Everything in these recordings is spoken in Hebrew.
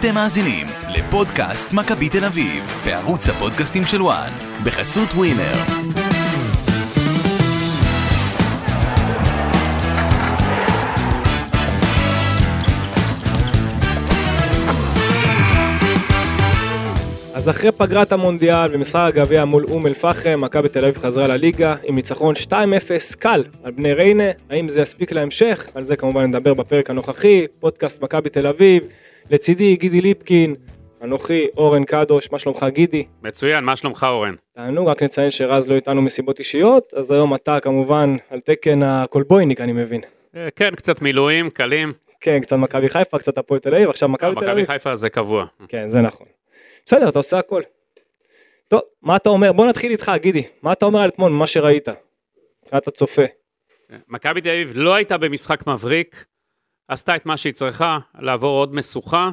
אתם מאזינים לפודקאסט מכבי תל אביב, בערוץ הפודקאסטים של וואן, בחסות ווינר. אז אחרי פגרת המונדיאל במשחק הגביע מול אום אל פחם, מכבי תל אביב חזרה לליגה עם ניצחון 2-0 קל על בני ריינה, האם זה יספיק להמשך? על זה כמובן נדבר בפרק הנוכחי, פודקאסט מכבי תל אביב, לצידי גידי ליפקין, אנוכי אורן קדוש, מה שלומך גידי? מצוין, מה שלומך אורן? תענוג, רק נציין שרז לא איתנו מסיבות אישיות, אז היום אתה כמובן על תקן הקולבויניק אני מבין. אה, כן, קצת מילואים, קלים. כן, קצת מכבי חיפה, קצת הפועל תל אביב, עכשיו מכבי תל מכבי אביב. חיפה זה קבוע. כן, זה נכון. בסדר, אתה עושה הכל. טוב, מה אתה אומר? בוא נתחיל איתך, גידי. מה אתה אומר על אתמול, ממה שראית? מבחינת הצופה. מכבי תל אביב לא הייתה במשחק מבריק, עשתה את מה שהיא צריכה, לעבור עוד משוכה.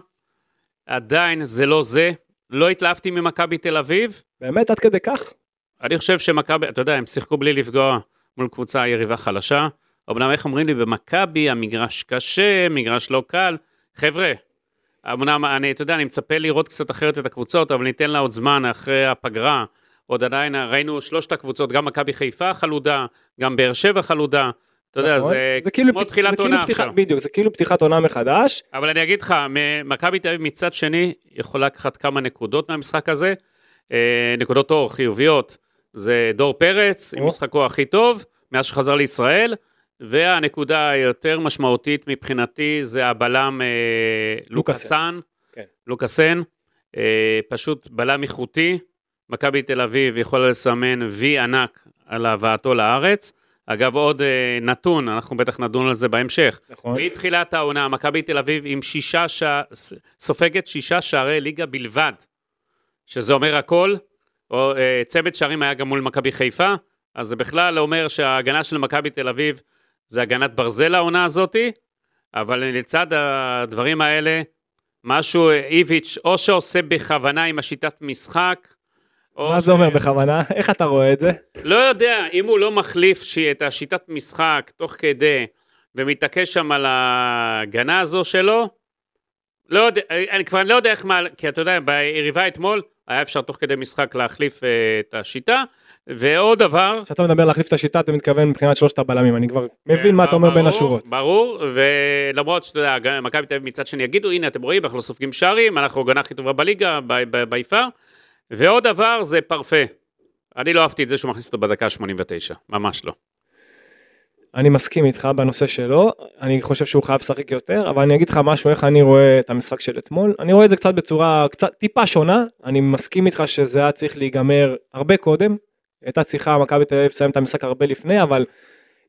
עדיין זה לא זה. לא התלהבתי ממכבי תל אביב. באמת, עד כדי כך? אני חושב שמכבי, אתה יודע, הם שיחקו בלי לפגוע מול קבוצה יריבה חלשה. אמנם איך אומרים לי, במכבי המגרש קשה, מגרש לא קל. חבר'ה, אמנם אני, אתה יודע, אני מצפה לראות קצת אחרת את הקבוצות, אבל ניתן לה עוד זמן אחרי הפגרה. עוד עדיין ראינו שלושת הקבוצות, גם מכבי חיפה חלודה, גם באר שבע חלודה. אתה יודע, נכון? זה, כאילו כמו תחילת זה כאילו עונה פתיחה- עכשיו. בדיוק, זה כאילו פתיחת עונה מחדש. אבל אני אגיד לך, מכבי תל אביב מצד שני יכולה לקחת כמה נקודות מהמשחק הזה. אה, נקודות אור חיוביות זה דור פרץ, עם. משחקו הכי טוב, מאז שחזר לישראל. והנקודה היותר משמעותית מבחינתי זה הבלם אה, לוקאסן, כן. לוקאסן, אה, פשוט בלם איכותי. מכבי תל אביב יכולה לסמן וי ענק על הבאתו לארץ. אגב, עוד אה, נתון, אנחנו בטח נדון על זה בהמשך. נכון. מתחילת העונה, מכבי תל אביב עם שישה שע... סופגת שישה שערי ליגה בלבד, שזה אומר הכל. או, אה, צמד שערים היה גם מול מכבי חיפה, אז זה בכלל אומר שההגנה של מכבי תל אביב זה הגנת ברזל העונה הזאתי, אבל לצד הדברים האלה, משהו אה, איביץ' או שעושה בכוונה עם השיטת משחק, מה זה אומר בכוונה? איך אתה רואה את זה? לא יודע, אם הוא לא מחליף את השיטת משחק תוך כדי, ומתעקש שם על ההגנה הזו שלו, לא יודע, אני כבר לא יודע איך מה, כי אתה יודע, ביריבה אתמול, היה אפשר תוך כדי משחק להחליף אה, את השיטה, ועוד דבר, כשאתה מדבר להחליף את השיטה, אתה מתכוון מבחינת שלושת הבלמים, אני כבר מבין מה אתה אומר בין השורות. ברור, ולמרות שאתה יודע, מכבי תל אביב מצד שני יגידו, הנה אתם רואים, אנחנו לא סופגים שערים, אנחנו הגנה הכי טובה בליגה, ביפר, ועוד דבר זה פרפה. אני לא אהבתי את זה שהוא מכניס אותו בדקה ה-89, ממש לא. אני מסכים איתך בנושא שלו, אני חושב שהוא חייב לשחק יותר, אבל אני אגיד לך משהו, איך אני רואה את המשחק של אתמול. אני רואה את זה קצת בצורה קצת טיפה שונה, אני מסכים איתך שזה היה צריך להיגמר הרבה קודם. הייתה צריכה מכבי תל אביב לסיים את המשחק הרבה לפני, אבל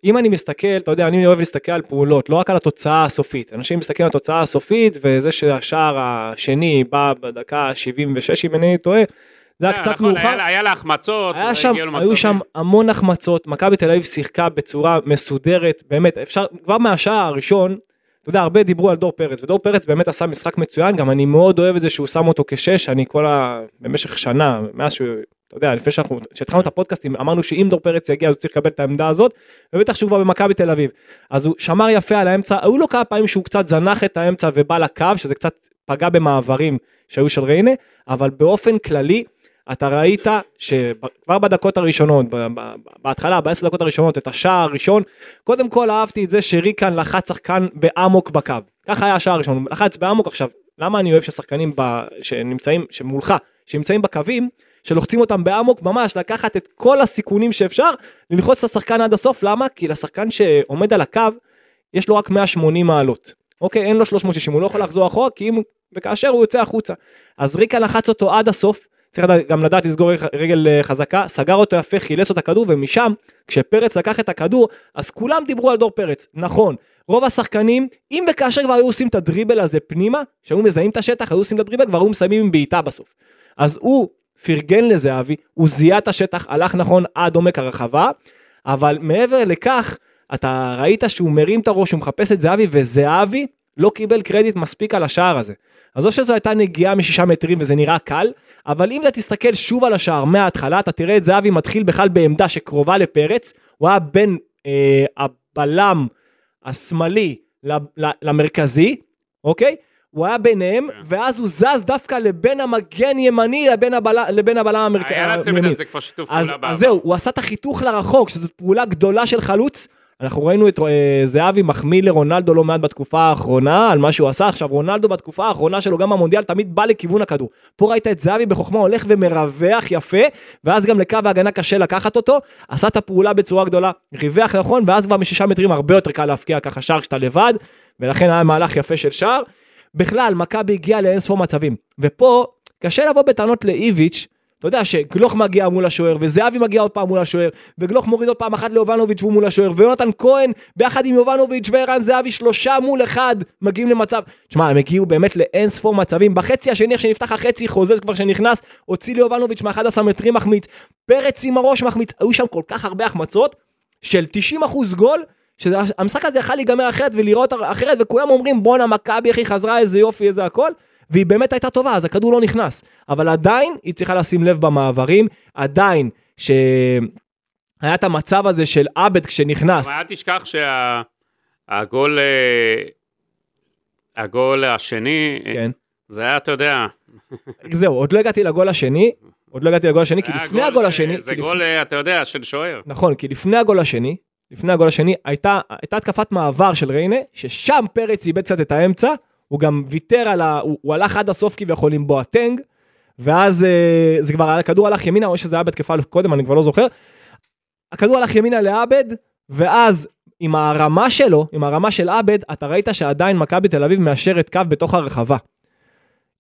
אם אני מסתכל, אתה יודע, אני אוהב להסתכל על פעולות, לא רק על התוצאה הסופית. אנשים מסתכלים על התוצאה הסופית, וזה שהשער השני בא בדקה ה-76, אם אינני טועה, זה היה קצת נכון, מאוחר. היה לה- החמצות, היה שם. היו שם המון החמצות, מכבי תל אביב שיחקה בצורה מסודרת, באמת, אפשר, כבר מהשער הראשון, אתה יודע, הרבה דיברו על דור פרץ, ודור פרץ באמת עשה משחק מצוין, גם אני מאוד אוהב את זה שהוא שם אותו כשש, אני כל ה... במשך שנה, מאז שהוא, אתה יודע, לפני שאנחנו, כשהתחלנו את הפודקאסטים, אמרנו שאם דור פרץ יגיע, הוא צריך לקבל את העמדה הזאת, ובטח שהוא כבר במכבי תל אביב. אז הוא שמר יפה על האמצע, היו לו כמה פעמים שהוא קצת זנח את האמצע ובא לקו, שזה קצת פגע במעברים שהיו של ריינה, אבל באופן כללי, אתה ראית שכבר בדקות הראשונות, בהתחלה, בעשר דקות הראשונות, את השער הראשון, קודם כל אהבתי את זה שריקן לחץ שחקן באמוק בקו. ככה היה השער הראשון, לחץ באמוק עכשיו. למה אני אוהב ששחקנים ב... שנמצאים, שמולך, שנמצאים בקווים, שלוחצים אותם באמוק, ממש לקחת את כל הסיכונים שאפשר, ללחוץ את השחקן עד הסוף, למה? כי לשחקן שעומד על הקו, יש לו רק 180 מעלות. אוקיי, אין לו 360, הוא לא יכול לחזור אחורה, כי אם וכאשר הוא יוצא החוצה. אז ריקה לחץ אותו עד הסוף, צריך גם לדעת לסגור רגל אה, חזקה, סגר אותו יפה, חילץ את הכדור, ומשם, כשפרץ לקח את הכדור, אז כולם דיברו על דור פרץ. נכון, רוב השחקנים, אם וכאשר כבר היו עושים את הדריבל הזה פנימה, שהיו מזהים את השטח, היו עושים את הדריבל, כבר היו מסיימים עם בעיטה בסוף. אז הוא פרגן לזהבי, הוא זיהה את השטח, הלך נכון עד עומק הרחבה, אבל מעבר לכך, אתה ראית שהוא מרים את הראש, הוא מחפש את זהבי, וזהבי לא קיבל קרדיט מספיק על השער הזה. אז או שזו הייתה נגיעה משישה מטרים וזה נראה קל, אבל אם אתה תסתכל שוב על השער מההתחלה, אתה תראה את זהבי מתחיל בכלל בעמדה שקרובה לפרץ, הוא היה בין אה, הבלם השמאלי למרכזי, אוקיי? הוא היה ביניהם, כן. ואז הוא זז דווקא לבין המגן ימני לבין הבלם, לבין הבלם המרכזי. היה לצמד הזה כבר שיתוף פעולה בעבר. אז זהו, הוא עשה את החיתוך לרחוק, שזו פעולה גדולה של חלוץ. אנחנו ראינו את אה, זהבי מחמיא לרונלדו לא מעט בתקופה האחרונה על מה שהוא עשה. עכשיו רונלדו בתקופה האחרונה שלו גם במונדיאל תמיד בא לכיוון הכדור. פה ראית את זהבי בחוכמה הולך ומרווח יפה, ואז גם לקו ההגנה קשה לקחת אותו. עשה את הפעולה בצורה גדולה, ריווח נכון, ואז כבר משישה מטרים הרבה יותר קל להפקיע ככה שער כשאתה לבד, ולכן היה מהלך יפה של שער. בכלל, מכבי הגיעה לאינספור מצבים. ופה, קשה לבוא בטענות לאיביץ', אתה יודע שגלוך מגיע מול השוער, וזהבי מגיע עוד פעם מול השוער, וגלוך מוריד עוד פעם אחת ליובנוביץ' והוא מול השוער, ויונתן כהן ביחד עם יובנוביץ' וערן זהבי שלושה מול אחד מגיעים למצב. תשמע, הם הגיעו באמת לאין ספור מצבים. בחצי השני, איך שנפתח החצי, חוזז כבר שנכנס, הוציא ליובנוביץ' מ-11 מטרים מחמיץ, פרץ עם הראש מחמיץ, היו שם כל כך הרבה החמצות של 90% גול. שהמשחק הזה יכל להיגמר אחרת ולראות אחרת וכולם אומרים בואנה מכבי היא חזרה איזה יופי איזה הכל והיא באמת הייתה טובה, אז הכדור לא נכנס. אבל עדיין היא צריכה לשים לב במעברים, עדיין שהיה את המצב הזה של עבד כשנכנס. אבל אל תשכח שהגול, הגול השני, כן. זה היה, אתה יודע, זהו, עוד לא הגעתי לגול השני, עוד לא הגעתי לגול השני, כי לפני גול הגול ש- השני, זה גול, לפני- אה, אתה יודע, של שוער. נכון, כי לפני הגול השני, לפני הגול השני, הייתה, הייתה התקפת מעבר של ריינה, ששם פרץ איבד קצת את האמצע, הוא גם ויתר על ה... הוא, הוא הלך עד הסוף כביכול עם בואטנג, ואז אה, זה כבר, הכדור הלך ימינה, או שזה היה בתקפה קודם, אני כבר לא זוכר. הכדור הלך ימינה לעבד, ואז עם הרמה שלו, עם הרמה של עבד, אתה ראית שעדיין מכבי תל אביב מאשרת קו בתוך הרחבה.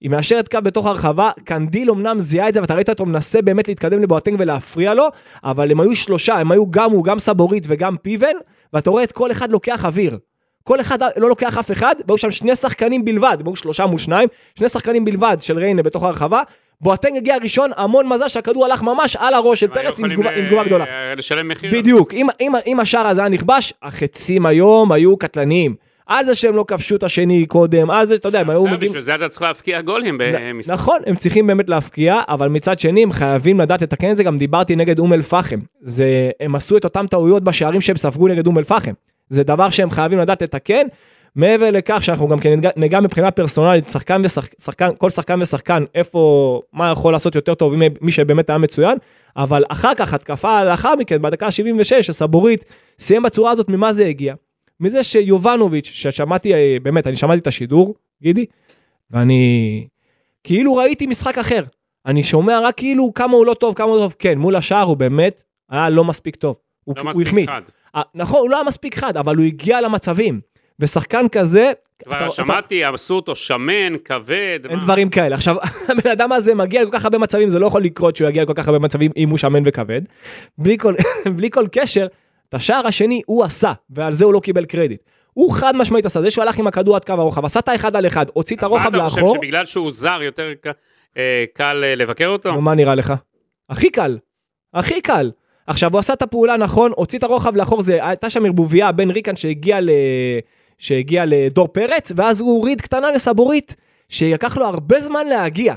היא מאשרת קו בתוך הרחבה, קנדיל אמנם זיהה את זה, ואתה ראית אותו מנסה באמת להתקדם לבואטנג ולהפריע לו, אבל הם היו שלושה, הם היו גם הוא, גם סבורית וגם פיבן, ואתה רואה את כל אחד לוקח אוויר. כל אחד לא לוקח אף אחד, והיו שם שני שחקנים בלבד, הם היו שלושה מול שניים, שני שחקנים בלבד של ריינה בתוך הרחבה, בואטנג הגיע ראשון, המון מזל שהכדור הלך ממש על הראש של פרץ עם תגובה- עם אה, תגובה גדולה. אה, לשלם מחיר. בדיוק, אם, אם, אם השער הזה היה נכבש, החצים היום היו קטלניים. על זה שהם לא כבשו את השני קודם, על זה שאתה יודע, הם היו מגיעים... בשביל זה אתה צריך להבקיע גולים במשחק. נכון, הם צריכים באמת להפקיע, אבל מצד שני הם חייבים לדעת לתקן את זה, גם דיברתי נגד אום אל פחם. הם עשו את אותם טעויות בשערים שהם ספגו נגד אום אל פחם. זה דבר שהם חייבים לדעת לתקן. מעבר לכך שאנחנו גם כן ניגע- מבחינה פרסונלית, שחקן ושחקן, כל שחקן ושחקן, איפה, מה יכול לעשות יותר טוב מי- מי שבאמת היה מצוין, אבל אחר כך, התקפה לאחר מכן, בדקה ה-76, הסבורית סיים בצורה הזאת, ממה זה הגיע? מזה שיובנוביץ', ששמעתי, אה, באמת, אני שמעתי את השידור, גידי, ואני כאילו ראיתי משחק אחר. אני שומע רק כאילו כמה הוא לא טוב, כמה הוא לא טוב. כן, מול השער הוא באמת היה לא מספיק טוב. הוא, לא הוא מספיק החמיץ. חד. אה, נכון, הוא לא היה מספיק חד, אבל הוא הגיע למצבים. ושחקן כזה, כבר אתה- שמעתי, עשו אותו שמן, כבד. אין מה? דברים כאלה. עכשיו, הבן אדם הזה מגיע לכל כך הרבה מצבים, זה לא יכול לקרות שהוא יגיע לכל כך הרבה מצבים אם הוא שמן וכבד. בלי כל, בלי כל קשר, את השער השני הוא עשה, ועל זה הוא לא קיבל קרדיט. הוא חד משמעית עשה, זה שהוא הלך עם הכדור עד קו הרוחב, עשה את האחד על אחד, הוציא את אז מה הרוחב אתה חושב, לאחור. שבגלל שהוא זר יותר ק- אה, קל אה, לבקר אותו? נו, מה נראה לך? הכי קל, הכי קל. עכשיו הוא עשה את הפעולה נכון, הוציא את הרוחב לאחור, זה הייתה שם ערבוביה בין ריקן שהגיע ל... שהגיע לדור פרץ, ואז הוא הוריד קטנה לסבורית, שלקח לו הרבה זמן להגיע.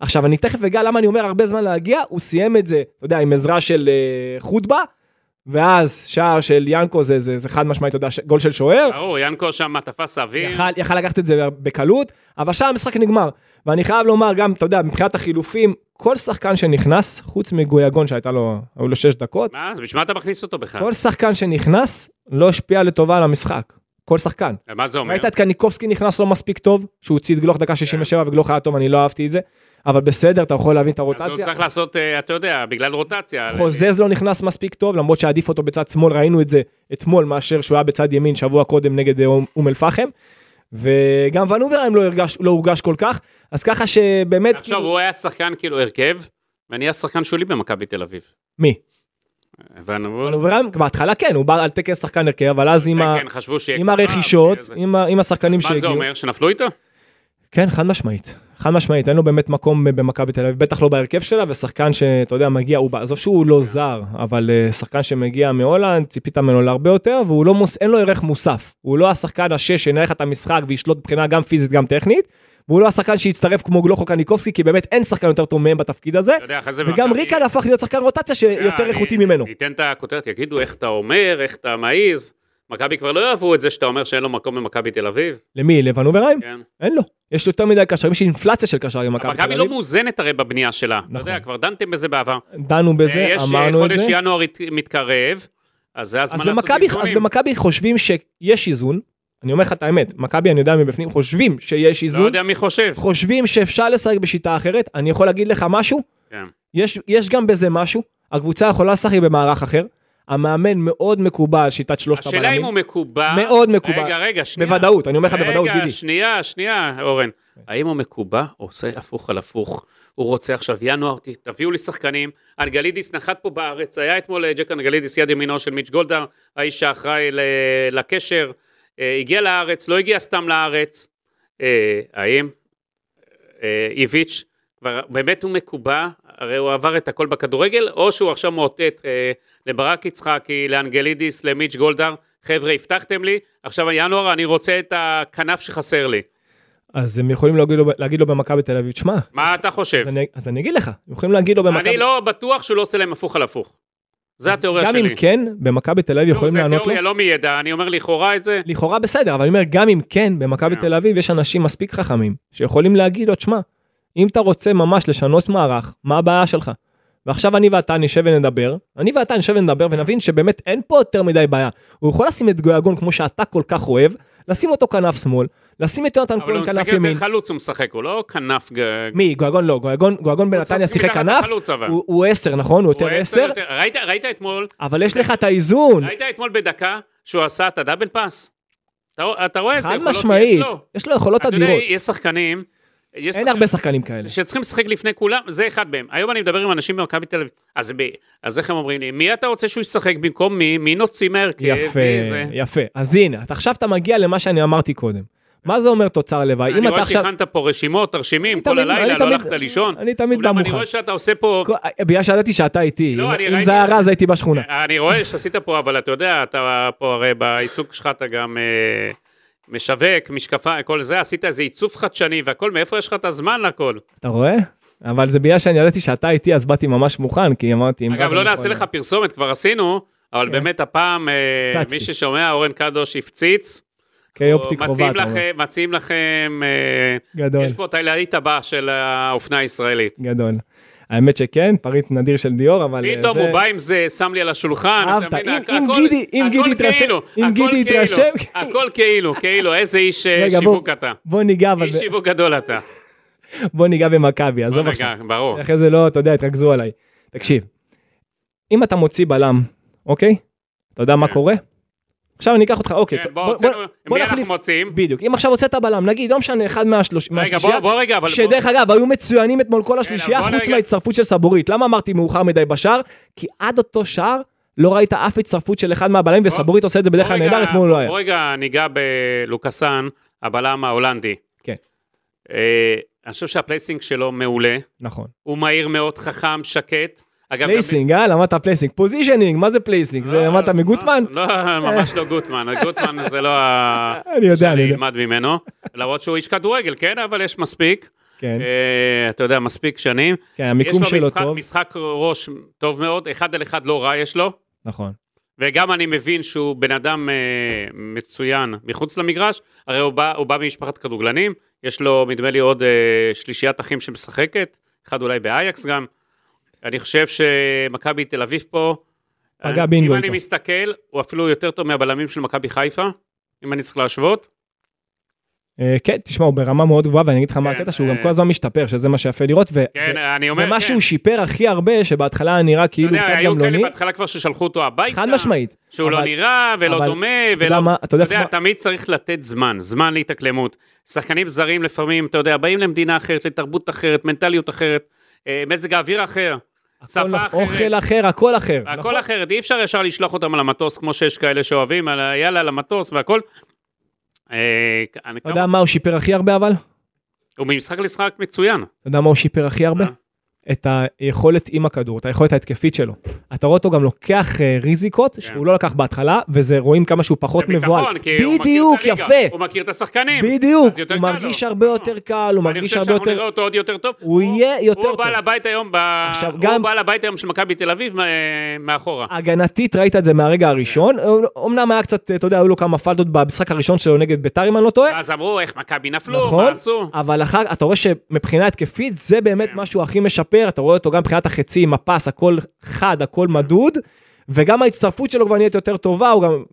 עכשיו אני תכף אגע למה אני אומר הרבה זמן להגיע, הוא סיים את זה, אתה יודע, עם עזרה של uh, חוטבה, ואז שער של ינקו זה, זה, זה חד משמעית, אתה יודע, גול של שוער. ברור, ינקו שם תפס אוויר. יכל, יכל לקחת את זה בקלות, אבל שם המשחק נגמר. ואני חייב לומר גם, אתה יודע, מבחינת החילופים, כל שחקן שנכנס, חוץ מגויגון שהייתה לו, היו לו שש דקות, מה, אז בשביל מה אתה מכניס אותו בכלל? כל שחקן שנכנס לא השפיע לטובה על המשחק. כל שחקן. מה זה אומר? ראית את קניקובסקי נכנס לא מספיק טוב, שהוא הוציא את גלוך דקה 67 וגלוך היה טוב, אני לא אהבתי את זה, אבל בסדר, אתה יכול להבין את אז הוא הרוטציה. צריך לעשות, אה, אתה יודע, בגלל רוטציה. חוזז לא נכנס מספיק טוב, למרות שעדיף אותו בצד שמאל, ראינו את זה אתמול, מאשר שהוא היה בצד ימין שבוע קודם נגד אה, אום אום אל פחם. וגם ונוברהיים לא הורגש, לא הורגש כל כך, אז ככה שבאמת... עכשיו הוא היה שחקן כאילו הרכב, ואני היה שחקן שולי במכבי תל אביב. מי? ונוברהיים, בהתחלה כן, הוא בא על טקס שחקן הרכב, אבל אז עם, ה... כן, שיהיה עם הרכישות. עם. עם השחקנים מה זה שהגיעו. אומר? שנפלו איתו? כן, חד משמעית. חד משמעית, אין לו באמת מקום במכבי תל אביב, בטח לא בהרכב שלה, ושחקן שאתה יודע, מגיע, הוא, עזוב שהוא לא זר, אבל uh, שחקן שמגיע מהולנד, ציפית ממנו להרבה יותר, והוא לא מוס, אין לו ערך מוסף. הוא לא השחקן השש שינהל את המשחק וישלוט מבחינה גם פיזית גם טכנית, והוא לא השחקן שיצטרף כמו גלוכו קניקובסקי, כי באמת אין שחקן יותר טוב מהם בתפקיד הזה, יודע. וגם מכבי- ריקן הפך להיות שחקן רוטציה שיותר אני- איכותי ממנו. ניתן את הכותרת, יגידו איך אתה אומר, איך אתה מעז. מכבי כבר לא יאהבו את זה שאתה אומר שאין לו מקום במכבי תל אביב. למי? לוונוברהיים? כן. אין לו. יש יותר מדי קשרים, יש אינפלציה של קשרים במכבי תל מכבי לא אביב. מאוזנת הרי בבנייה שלה. אתה נכון. יודע, כבר דנתם בזה בעבר. דנו בזה, יש אה, אמרנו את חודש זה. ינואר הת- מתקרב, אז זה הזמן לעשות במכבי, אז איזונים. במכבי חושבים שיש איזון, אני אומר לך את האמת, מכבי אני יודע מבפנים, חושבים שיש לא איזון, יודע מי חושב. חושבים שאפשר לשחק בשיטה אחרת, אני יכול להגיד לך משהו, כן. יש, יש גם בזה משהו, הקבוצה יכולה לשחק במערך אחר, המאמן מאוד מקובל שיטת שלושת השאלה אם הבלמים, הוא מקובע. מאוד מקובע. רגע, רגע, שנייה. בוודאות, אני אומר לך בוודאות, רגע, גידי. שנייה, שנייה, אורן. האם הוא מקובע או עושה הפוך על הפוך? הוא רוצה עכשיו ינואר, תביאו לי שחקנים. אנגלידיס נחת פה בארץ, היה אתמול אה, ג'ק אנגלידיס יד ימינו של מיץ' גולדהר, האיש שאחראי ל- לקשר. אה, הגיע לארץ, לא הגיע סתם לארץ. אה, האם איביץ' כבר באמת הוא מקובע, הרי הוא עבר את הכל בכדורגל, או שהוא עכשיו מאותת לברק יצחקי, לאנגלידיס, למיץ' גולדהר, חבר'ה, הבטחתם לי, עכשיו ינואר אני רוצה את הכנף שחסר לי. אז הם יכולים להגיד לו, להגיד לו במכבי תל אביב, שמע, מה אתה חושב? אז אני, אז אני אגיד לך, הם יכולים להגיד לו במכבי, אני לא בטוח שהוא לא עושה להם הפוך על הפוך. זה התיאוריה גם שלי. אם כן, במכבי תל אביב יכולים זה לענות לו, תיאוריה לא מידע, אני אומר לכאורה את זה. לכאורה בסדר, אבל אני אומר, גם אם כן, במכבי כן. תל אביב יש אנשים מספיק חכמים, שיכולים להגיד לו, תשמע, אם אתה רוצה ממש לשנות מערך, מה הבעיה שלך? ועכשיו אני ואתה נשב ונדבר, אני ואתה נשב ונדבר ונבין שבאמת אין פה יותר מדי בעיה. הוא יכול לשים את גויגון כמו שאתה כל כך אוהב, לשים אותו כנף שמאל, לשים את יונתן אבל הוא כהן משחק כנף יותר ימין. חלוץ, הוא משחק, הוא לא כנף... ג- מי? גויגון לא, גויגון, גויגון הוא בנתניה שיחק כנף. הוא- הוא עשר נכון? הוא הוא יותר עשר, יותר- ראית- ראית אתמול, אבל יש לך את האיזון, ראית אתמול בדקה שהוא עשה את הדאבל פאס? אתה- אתה רואה איזה חד יכולות יש משמעית, לו? יש לו יכולות אתה יודע, אדירות, יש שחקנים... יש אין שחקנים הרבה שחקנים כאלה. שצריכים לשחק לפני כולם, זה אחד מהם. היום אני מדבר עם אנשים במכבי תל אביב, אז ב- אז איך הם אומרים לי, מי אתה רוצה שהוא ישחק במקום מי? מי נוציא מהרכב? יפה, זה? יפה. אז הנה, אתה- עכשיו אתה מגיע למה שאני אמרתי קודם. מה זה אומר תוצר לוואי? אם אני אתה רואה עכשיו... שהכנת פה רשימות, תרשימים, אני כל הלילה, אני לא הלכת לישון. אני תמיד בא אולם אני מוכן. רואה שאתה עושה פה... בגלל שידעתי שאתה איתי, לא, אם- אני זה היה רז הייתי בשכונה. אני רואה שעשית פה, אבל אתה יודע, אתה פה הרי בעיסוק שלך אתה גם אה, משווק, משקפיים, כל זה, עשית איזה עיצוב חדשני והכל, מאיפה יש לך את הזמן לכל? אתה רואה? אבל זה בגלל שאני ידעתי שאתה איתי, אז באתי ממש מוכן, כי אמרתי... אגב, לא נעשה לך פרסומת, כבר עשינו, אבל כן. באמת הפעם, אה. מי ששומע, אורן קדוש הפציץ. כאופטי קרובה, מציעים. לכם, אה, יש פה את הילדית הבאה של האופנה הישראלית. גדול. האמת שכן, פריט נדיר של דיור, אבל... אה, פתאום זה- הוא בא עם זה, שם לי על השולחן. אתה מבין? אם- גידי- אם גידי יתרשם- כאילו, אם גידי כאילו, יתרשם- הכל כאילו, כאילו, איזה איש אה, שיווק אתה. בוא ניגע, איש שיווק גדול אתה. בוא ניגע במכבי, עזוב עכשיו. ברור. אחרי זה לא, אתה יודע, התרכזו עליי. תקשיב, אם אתה מוציא בלם, אוקיי? אתה יודע מה כן. קורה? עכשיו אני אקח אותך, אוקיי, כן, בוא, בוא- הוצאנו, בוא- בוא מי אנחנו נחליף. מוציאים? בדיוק, אם עכשיו הוצאת בלם, נגיד, לא משנה, אחד מהשלוש- רגע, בוא, בוא רגע, אבל... בוא- שדרך אגב, היו מצוינים אתמול כל השלישייה, בוא חוץ. מההצטרפות של סבורית. למה אמרתי מאוחר מדי בשער? כי עד אותו שער, לא ראית אף הצטרפות של אחד מהבלמים, בוא- וסבורית עושה את זה בדרך כלל בוא נהדר, אתמול לא היה. בוא רגע ניגע בלוקאסן, הבלם ההולנדי. כן. אה, אני חושב שה placing שלו מעולה, נכון. הוא מהיר מאוד, חכם, שקט. אגב, placing, אה? למדת placing. positioning, מה זה placing? זה לא, למדת מגוטמן? לא, ממש לא גוטמן, גוטמן זה לא ה... אני יודע, אני שאני יודע. אלמד ממנו, למרות שהוא איש כדורגל, כן, אבל יש מספיק, כן, אה, אתה יודע, מספיק שנים. כן, יש המיקום לו שלו טוב. משחק ראש טוב מאוד, אחד על אחד לא רע יש לו, נכון. וגם אני מבין שהוא בן אדם אה, מצוין מחוץ למגרש, הרי הוא בא, הוא בא ממשפחת כדורגלנים, יש לו נדמה לי עוד אה, שלישיית אחים שמשחקת, אחד אולי באייקס גם. אני חושב שמכבי תל אביב פה, פגע בינגו אם אני איתו. מסתכל, הוא אפילו יותר טוב מהבלמים של מכבי חיפה, אם אני צריך להשוות. אה, כן, תשמע, הוא ברמה מאוד גבוהה, ואני אגיד לך מה כן, הקטע, שהוא גם אה, כל הזמן משתפר, שזה מה שיפה לראות, ו- כן, אני אומר, ומה כן. שהוא שיפר הכי הרבה, שבהתחלה נראה אתה כאילו יודע, קצת היו כאלה גמלוני, בהתחלה כבר ששלחו אותו הביתה, חד משמעית. שהוא לא אבל- נראה ולא אבל- דומה, אתה יודע ולא... מה, אתה יודע אתה יודע, מה- תמיד צריך לתת זמן, זמן להתאקלמות. שחקנים זרים לפעמים, אתה יודע, באים למדינה אחרת, לתרבות אחרת, מנטליות אחרת, אה, מזג האוויר אחר, שפה אחרת. אוכל אחר, הכל אחר. נכון? הכל אחרת, אי אפשר ישר לשלוח אותם על המטוס, כמו שיש כאלה שאוהבים, יאללה, על המטוס והכל. אה, אתה יודע מה הוא שיפר הכי הרבה אבל? הוא ממשחק למשחק מצוין. אתה יודע מה הוא שיפר הכי הרבה? את היכולת עם הכדור, את היכולת ההתקפית שלו. אתה רואה אותו גם לוקח אה, ריזיקות שהוא לא לקח בהתחלה, וזה רואים כמה שהוא פחות כן. מבוהל. הוא בדיוק, הליגה, יפה. הוא מכיר את השחקנים. בדיוק, יותר הוא מרגיש לו. הרבה יותר קל, הוא מרגיש חושב הרבה שאנחנו נראה יותר... אותו עוד יותר טוב. הוא יהיה יותר הוא טוב. בעל הבית היום, ב- עכשיו, הוא גם- בעל הבית היום של מכבי תל אביב אה, מאחורה. הגנתית ראית את זה מהרגע הראשון, אמנם היה קצת, אתה יודע, היו לו כמה פלטות במשחק הראשון שלו נגד ביתר אם אני לא טועה, אז אמרו איך מכבי נפלו, נכון, מה עשו. אבל אחר אתה רואה שמבחינה התקפית זה באמת כן. משהו הכי משפר, אתה רואה אותו גם מבחינת החצים, הפס, הכל חד, הכל מדוד, וגם ההצטרפות שלו כבר נהיית יותר טובה, הוא גם,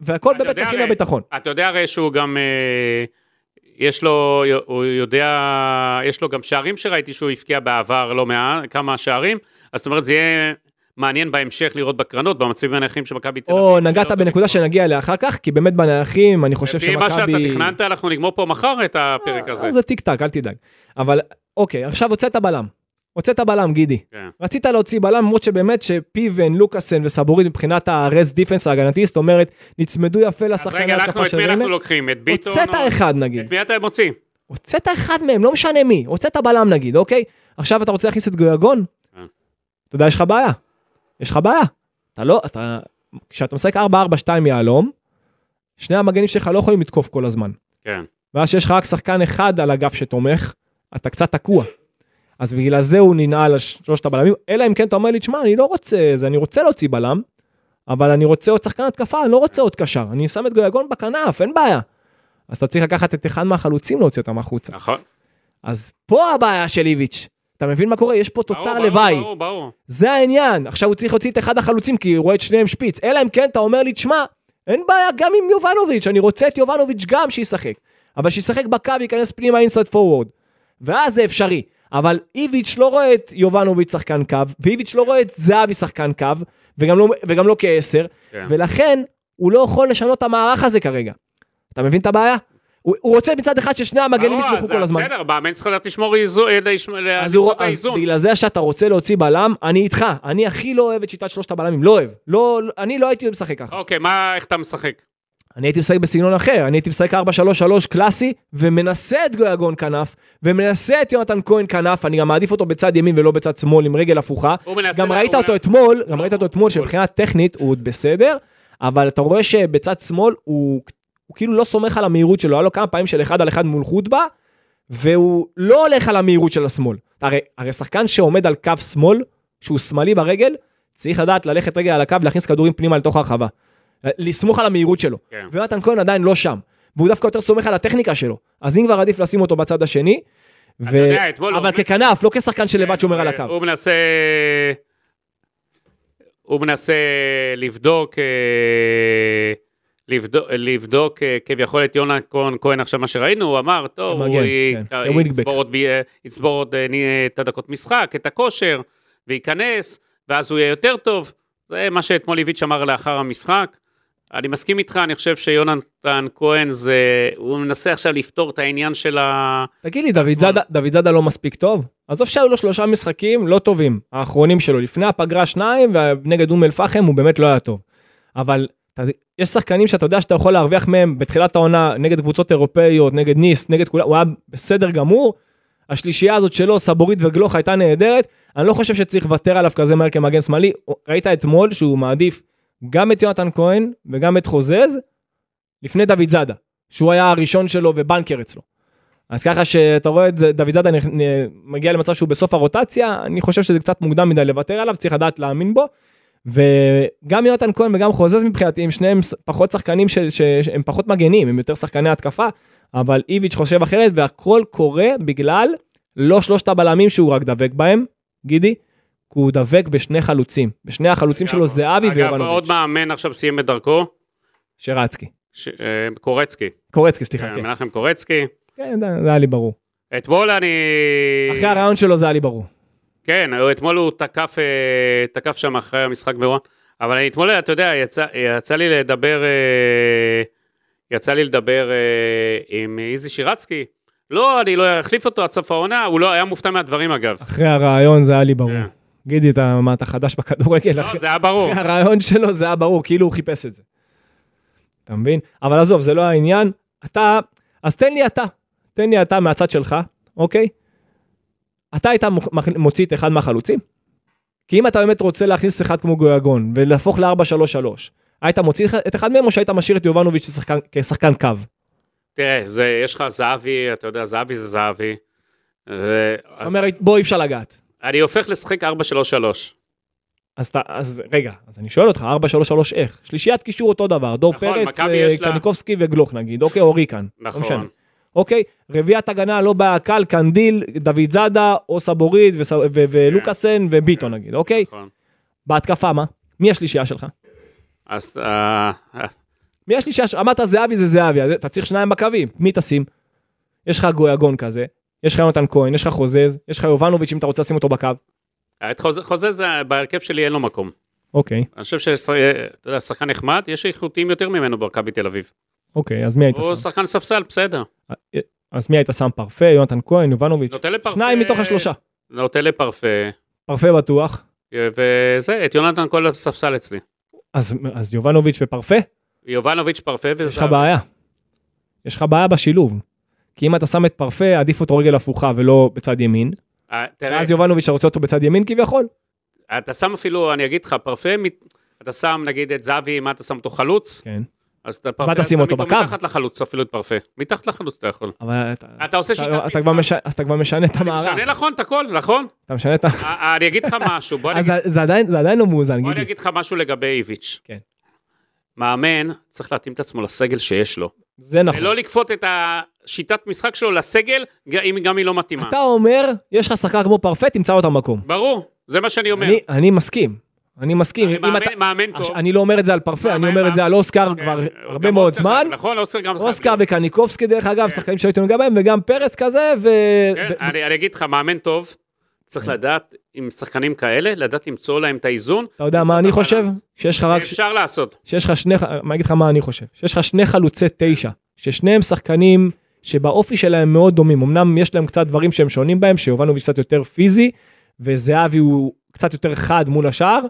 והכל באמת הכי מהביטחון. אתה יודע הרי שהוא גם, אה, יש לו, הוא יודע, יש לו גם שערים שראיתי שהוא הבקיע בעבר לא מעט, כמה שערים, אז זאת אומרת זה יהיה מעניין בהמשך לראות בקרנות, במצבים הנייחים של מכבי תל אביב. או נגעת לראות בנקודה. שנגיע אליה אחר כך, כי באמת בנייחים, אני חושב לפי מה שאתה שמכבי... תכננת, אנחנו נגמור פה מחר את הפרק הזה. אה, זה טיק טק, אל תדאג. אבל אוקיי, עכשיו הוצאת בלם. הוצאת בלם, גידי. כן. רצית להוציא בלם, למרות שבאמת שפיבן, לוקאסן וסבורית מבחינת הרס דיפנס ההגנתי, זאת אומרת, נצמדו יפה לשחקני רגע, אנחנו, ההתקפה את של מי אנחנו. לוקחים? את ביטון? הוצאת או- אחד את נגיד. מי אתה מוציא? הוצאת אחד מהם, לא משנה מי. הוצאת בלם נגיד, אוקיי? עכשיו אתה רוצה להכניס את גויגון? אה. אתה יודע, יש לך בעיה. יש לך בעיה. אתה לא, אתה... כשאתה משחק 4-4-2 יהלום, שני המגנים שלך לא יכולים לתקוף כל הזמן. כן. ואז שיש לך רק שחקן אחד על אגף שתומך, אתה קצת תקוע. אז בגלל זה הוא ננעל על שלושת הבלמים, אלא אם כן אתה אומר לי, תשמע, אני לא רוצה, זה, אני רוצה להוציא בלם, אבל אני רוצה עוד שחקן התקפה, אני לא רוצה עוד קשר, אני שם את גויגון בכנף, אין בעיה. אז אתה צריך לקחת את אחד מהחלוצים להוציא אותם החוצה. נכון. אז פה הבעיה של איביץ'. אתה מבין מה קורה? יש פה תוצר ברור, לוואי. ברור, ברור, ברור. זה העניין. עכשיו הוא צריך להוציא את אחד החלוצים כי הוא רואה את שניהם שפיץ. אלא אם כן אתה אומר לי, תשמע, אין בעיה גם עם יובנוביץ', אני רוצה את יובנוביץ' גם שישחק. אבל שישחק בקו, ייכנס פנימה אינסייד פורוורד. ואז זה אפשרי. אבל איביץ' לא רואה את יובנוביץ' שחקן קו, ואיביץ' לא רואה את זהבי שחקן קו, וגם לא, וגם לא כעשר, כן. ולכן הוא לא יכול לשנות את המערך הזה כרגע. אתה מבין את הבעיה? הוא, הוא רוצה מצד אחד ששני המגנים יתמכו אז כל הזמן. בסדר, מאמן צריך לדעת לשמור איזון, אה, אז, למצוא את האיזון. בגלל זה שאתה רוצה להוציא בלם, אני איתך. אני הכי לא אוהב את שיטת שלושת הבלמים, לא אוהב. לא, לא- אני לא הייתי משחק ככה. אוקיי, מה, איך אתה משחק? אני הייתי משחק בסגנון אחר, אני הייתי משחק 4-3-3 קלאסי, ומנסה את גויגון כנף, ומנסה את יונתן כהן כנף, אני גם מעדיף אותו בצד ימין ולא בצד שמאל עם רגל הפוכה. גם ראית אותו אתמול, גם ראית אותו אתמול, שמבחינה טכנית הוא עוד בסדר, אבל אתה רואה שבצד שמאל הוא, הוא כאילו לא סומך על המהירות שלו, היה לו כמה פעמים של אחד על אחד מול חוטבה, והוא לא הולך על המהירות של השמאל. הרי, הרי שחקן שעומד על קו שמאל, שהוא שמאלי ברגל, צריך לדעת ללכת רגל על הקו ולהכניס כדורים פנימה לתוך הרחבה. לסמוך על המהירות שלו. כן. ויונתן כהן עדיין לא שם. והוא דווקא יותר סומך על הטכניקה שלו. אז אם כבר עדיף לשים אותו בצד השני. ו... יודע, הוא אבל עומד- ככנף, לא כשחקן שלבד שומר על הקו. הוא מנסה... הוא מנסה לבדוק, אה, לבדוק, לבדוק אה, כביכול את יונה כהן, כהן עכשיו מה שראינו, הוא אמר, טוב, הוא כמגן, י- כן, אה. יצבור עוד, אה, יצבור עוד אה, את הדקות משחק, את הכושר, וייכנס, ואז הוא יהיה יותר טוב. זה מה שאתמול איביץ' אמר לאחר המשחק. אני מסכים איתך, אני חושב שיונתן כהן זה, הוא מנסה עכשיו לפתור את העניין של ה... תגיד לי, דוד. זאדה, דוד זאדה לא מספיק טוב? עזוב שהיו לו שלושה משחקים לא טובים, האחרונים שלו, לפני הפגרה שניים, ונגד אום אל-פחם הוא באמת לא היה טוב. אבל יש שחקנים שאתה יודע שאתה יכול להרוויח מהם בתחילת העונה, נגד קבוצות אירופאיות, נגד ניס, נגד כולם, הוא היה בסדר גמור. השלישייה הזאת שלו, סבורית וגלוך, הייתה נהדרת. אני לא חושב שצריך לוותר עליו כזה מהר כמגן שמאלי. ראית אתמול שהוא מעדיף גם את יונתן כהן וגם את חוזז, לפני דוד זאדה, שהוא היה הראשון שלו ובנקר אצלו. אז ככה שאתה רואה את זה, דוד זאדה מגיע למצב שהוא בסוף הרוטציה, אני חושב שזה קצת מוקדם מדי לוותר עליו, צריך לדעת להאמין בו. וגם יונתן כהן וגם חוזז מבחינתי, הם שניהם פחות שחקנים של- שהם פחות מגנים, הם יותר שחקני התקפה, אבל איביץ' חושב אחרת והכל קורה בגלל לא שלושת הבלמים שהוא רק דבק בהם, גידי, הוא דבק בשני חלוצים. בשני החלוצים שלו זהבי אגב, עוד ויובנוביץ'. מאמן עכשיו סיים את דרכו, שרצקי. ש... אה, קורצקי, קורצקי, סליחה, כן, כן. מנחם קורצקי. כן, זה- היה לי ברור. אתמול אני... אחרי הרעיון שלו זה היה לי ברור. כן, אתמול הוא תקף, אה, תקף שם אחרי המשחק ברון, אבל אני אתמול, אתה יודע, יצא, יצא לי לדבר, אה, יצא לי לדבר אה, עם איזי שירצקי. לא, אני לא אחליף אותו עד סוף העונה, הוא לא היה מופתע מהדברים אגב. אחרי הרעיון זה היה לי ברור. כן. גידי, אתה, מה, אתה חדש בכדורגל? לא, אחרי זה היה ברור. הרעיון שלו זה היה ברור, כאילו הוא חיפש את זה. אתה מבין? אבל עזוב, זה לא העניין. אתה, אז תן לי אתה, תן לי אתה מהצד שלך, אוקיי? אתה היית מוציא את אחד מהחלוצים? כי אם אתה באמת רוצה להכניס אחד כמו גויגון ולהפוך ל-4-3-3, היית מוציא את אחד מהם או שהיית משאיר את יובנוביץ' כשחקן, כשחקן קו? תראה, זה, יש לך זהבי, אתה יודע, זהבי זה זהבי. ו- אז אומרת, בוא אי אפשר לגעת. אני הופך לשחק 4-3-3. אז, אתה, אז רגע, אז אני שואל אותך, 4-3-3 איך? שלישיית קישור אותו דבר, דור נכון, פרץ, אה, יש לה- קניקובסקי וגלוך נגיד, אוקיי, או ריקן. לא משנה. נכון. אוקיי, רביעיית הגנה לא בקל, קנדיל, דוד זאדה, אוסה בוריד וס- ו- ולוקאסן וביטון נגיד, אוקיי? נכון. בהתקפה מה? מי השלישייה שלך? אז אה, מי השלישייה שלך? אמרת זהבי זה זהבי, אתה צריך שניים בקווים, מי תשים? יש לך גויגון כזה, יש לך יונתן כהן, יש לך חוזז, יש לך יובנוביץ' אם אתה רוצה לשים אותו בקו. את חוזה, חוזה זה, בהרכב שלי אין לו מקום. אוקיי, אני חושב שאתה יודע, שחקן נחמד, יש איכותיים יותר ממנו במכבי תל אביב. אוקיי, אז מי היית הוא שם? שחקן ספסל, בסדר. אז מי היית שם? פרפה, יונתן כהן, יובנוביץ'? שניים מתוך השלושה. נותן לפרפה, פרפה בטוח. וזה, את יונתן כל הספסל אצלי. אז, אז יובנוביץ' ופרפה? יובנוביץ' פרפה וזה... יש לך בעיה. יש לך בעיה בשילוב. כי אם אתה שם את פרפה, עדיף אותו רגל הפוכה ולא בצד ימין. אה, תראה, ואז יובנוביץ' רוצה אותו בצד ימין כביכול. אתה שם אפילו, אני אגיד לך, פרפה, אתה שם נגיד את זהבי, מה אתה שם אותו חלוץ? כן. אז אתה פרפה, תשים שם אותו בקו? מתחת לחלוץ, אפילו את פרפה. מתחת לחלוץ אתה יכול. אבל אתה עושה שיטת אתה כבר משחק. מש- אז אתה כבר משנה את אני המערך. משנה נכון את הכל, נכון? אתה משנה את ה... אה, אני אגיד לך משהו, בוא אני אז אגיד- זה- עדיין- לא מאוזן, בוא אני. אגיד לך משהו לגבי איביץ'. כן. מאמן צריך להתאים את עצמו לסגל שיש לו. זה נכון. ולא לכפות את השיטת משחק שלו לסגל, אם גם היא לא מתאימה. אתה אומר, יש לך שחקן כמו פרפה, תמצא לו את המקום. ברור, זה מה שאני אומר. אני- אני מסכים. אני מסכים. מאמן- אתה- מאמן טוב. אני לא אומר את זה על פרפה, אני אומר את זה על אוסקר כן, כבר גם הרבה מאוד זמן. נכון, אוסקר גם... אוסקר. וקניקובסקי דרך אגב, כן. שחקנים שהייתי נוגע בהם, וגם פרץ כזה, ו... כן, אני אגיד לך, מאמן טוב, צריך לדעת, עם שחקנים כאלה, לדעת למצוא להם את האיזון. אתה יודע מה אני חושב? שיש לך רק... אפשר לעשות. שיש לך שני... מה אגיד לך מה אני חושב? שיש לך שני חלוצי תשע, ששניהם שחקנים שבאופי שלהם מאוד דומים. אמנם יש להם קצת דברים שהם שונים בהם, שיובנוביץ' קצת יותר פיזי, וזהבי הוא קצת יותר חד מול השאר.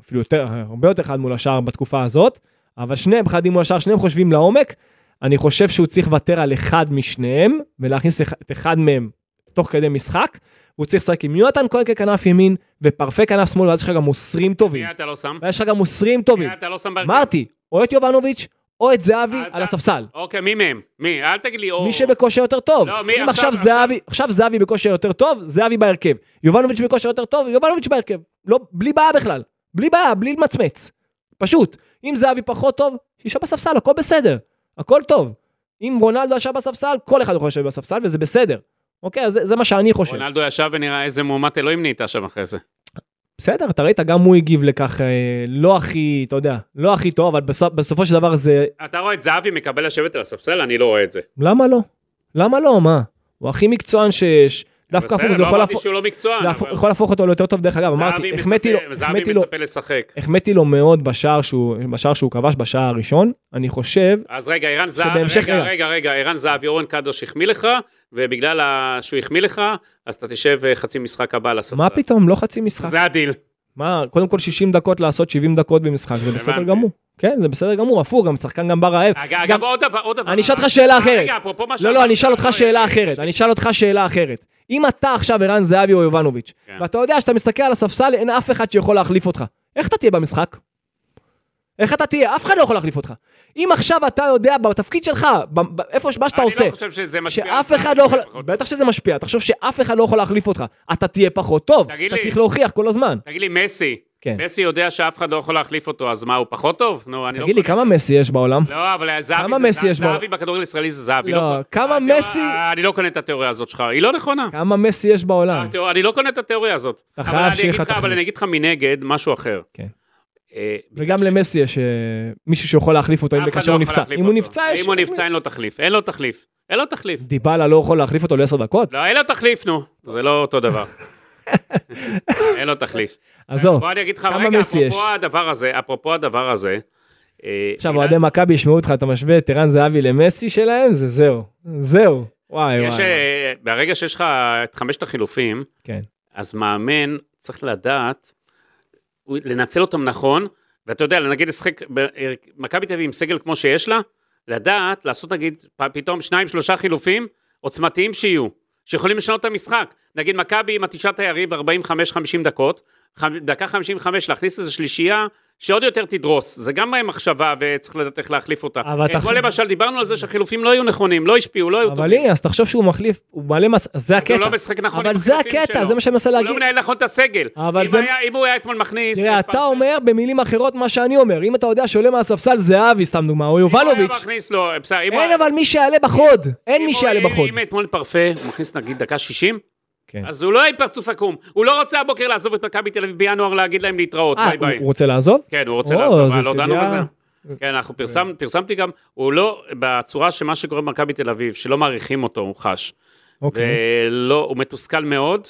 אפילו יותר, הרבה יותר חד מול השאר בתקופה הזאת, אבל שניהם חדים מול השאר, שניהם חושבים לעומק. אני חושב שהוא צריך לוותר על אחד משניהם, ולהכניס את אחד מהם תוך כדי משחק. הוא צריך לשחק עם יונתן כהן ככנף ימין, ופרפה כנף שמאל, ואז יש לך גם מוסרים טובים. מי אתה לא שם? ויש לך גם מוסרים טובים. מי אתה לא שם בהרכב? אמרתי, או את יובנוביץ', או את זהבי על הספסל. אוקיי, מי מהם? מי? אל תגיד לי או... מי שבכושר יותר טוב. לא, מי עכשיו- עכשיו זהבי, עכשיו זהבי בכושר יותר טוב, זהבי בהרכב. יובנוביץ' בכושר יותר טוב, יובנוביץ' בהרכב. לא, בלי בעיה בכלל. בלי בעיה, בלי למצמץ. פשוט. אם זהבי פחות טוב, שישב בספסל, הכל בסדר. הכל טוב. אם רונלדו ישב בספסל, כל אחד יכול לשבת בספסל, וזה בסדר. אוקיי, אז זה, זה מה שאני חושב. רונלדו ישב ונראה איזה מהומת אלוהים נהייתה שם אחרי זה. בסדר, אתה ראית, גם הוא הגיב לכך, אה, לא הכי, אתה יודע, לא הכי טוב, אבל בסופ, בסופו של דבר זה, אתה רואה את זהבי מקבל לשבת על הספסל? אני לא רואה את זה. למה לא? למה לא? מה? הוא הכי מקצוען שיש. דווקא הפוך, זה יכול להפוך- לא מקצוען. להפוך- אבל יכול להפוך אותו ליותר טוב, דרך אגב, אמרתי, החמאתי לו, החמאתי לו. החמאתי לו מאוד בשער שהוא, בשער שהוא כבש בשער הראשון, אני חושב, אז רגע, ערן זהבי, רגע. רגע, רגע, ערן זהבי, אורן קדוש החמיא לך, ובגלל שהוא החמיא לך, אז אתה תשב אה, חצי משחק הבא הספסל. מה פתאום, לא חצי משחק. זה הדיל. מה, קודם כל 60 דקות לעשות 70 דקות במשחק, זה בסדר. גמור. כן, זה בסדר גמור, הפוך, גם שחקן גם בא רעב. אגב, עוד דבר, עוד דבר. אני אשאל אותך שאלה אה, אחרת. רגע, אפרופו מה לא, לא, אני אשאל אותך שאלה אחרת, אני אשאל אותך שאלה אחרת. אם אתה עכשיו ערן זהבי או יובנוביץ', כן. ואתה יודע שאתה מסתכל על הספסל, אין אף אחד שיכול להחליף אותך. איך אתה תהיה במשחק? איך אתה תהיה? אף אחד לא יכול להחליף אותך. אם עכשיו אתה יודע בתפקיד שלך, ב- ב- איפה מה שאתה עושה, אני לא חושב שזה משפיע. שאף אחד לא יכול, פחות. בטח שזה משפיע, תחשוב שאף אחד לא יכול להחליף אותך, אתה תהיה פחות טוב, תגיד אתה לי. צריך להוכיח כל הזמן. תגיד לי, מסי, כן. מסי יודע שאף אחד לא יכול להחליף אותו, אז מה, הוא פחות טוב? נו, אני לא... תגיד לי, קונה. כמה מסי יש בעולם? לא, אבל זהבי כמה זה- מסי יש? זהבי בכדורגל הישראלי זה זהבי. לא, קונה- כמה התיאוריה- מסי- אני לא קונה את התיאוריה הזאת שלך, היא לא נכונה. כמה מסי יש בעולם? אני לא קונה את התיאוריה הזאת. אתה אבל חייב אני שיהיה אגיד לך לך- אבל תחליף. אני אגיד לך מנגד משהו אחר. כן. אה, וגם למסי יש אה, מישהו שיכול להחליף אותו, כאשר לא הוא נפצע. אם הוא. נפצע, יש... אם הוא נפצע אין לו תחליף, אין לו תחליף. אין לו תחליף. דיבלה לא יכול להחליף אותו לעשר דקות? לא, אין לו תחליף, נו. זה לא אותו דבר. אין לו תחליף. עזוב. בוא אני אגיד לך, כמה רגע, מסי יש? אפרופו הדבר הזה, אפרופו הדבר הזה. אה, עכשיו אוהדי מכבי ישמעו אותך, אתה משווה את ערן זהבי למסי שלהם, זה זהו. זהו. וואי יש, וואי. ברגע שיש לך את חמשת החילופים, כן. אז מאמן צריך לדעת, לנצל אותם נכון, ואתה יודע, נגיד לשחק, מכבי תל אביב עם סגל כמו שיש לה, לדעת לעשות נגיד פתאום שניים שלושה חילופים עוצמתיים שיהיו, שיכולים לשנות את המשחק. נגיד מכבי עם התשעת היריב 45-50 דקות, דקה 55 להכניס איזו שלישייה שעוד יותר תדרוס, זה גם מחשבה וצריך לדעת איך להחליף אותה. אבל אתה אתמול חושב- למשל דיברנו על זה שהחילופים לא היו נכונים, לא השפיעו, לא היו אבל טובים. הנה, אז תחשוב שהוא מחליף, הוא מעלה מס... זה אז הוא הקטע. לא משחק נכון אבל זה הקטע, שלו. זה מה שאני מנסה הוא להגיד. לא מנהל נכון את הסגל. אבל אם זה- היה- אם הוא היה אתמול מכניס... תראה, את אתה פרטן- אומר במילים אחרות מה שאני אומר. אם אתה יודע שעולה מהספסל זהבי, סתם דוגמה, או אם הוא היה יובלוביץ', הוא אין אבל מי שיעלה בחוד. אין מי הוא- שיעלה בחוד. אם אתמול פרפה, הוא מכניס נגיד דקה 60, כן. אז הוא לא עם פרצוף עקום. הוא לא רוצה הבוקר לעזוב את מכבי תל אביב בינואר להגיד להם להתראות, אה, ביי ביי. הוא רוצה לעזוב? כן, הוא רוצה לעזוב, אה, לא דנו בזה. כן, אנחנו פרסם, פרסמתי גם, הוא לא, בצורה שמה שקורה במכבי תל אביב, שלא מעריכים אותו, הוא חש. אוקיי. ולא, הוא מתוסכל מאוד,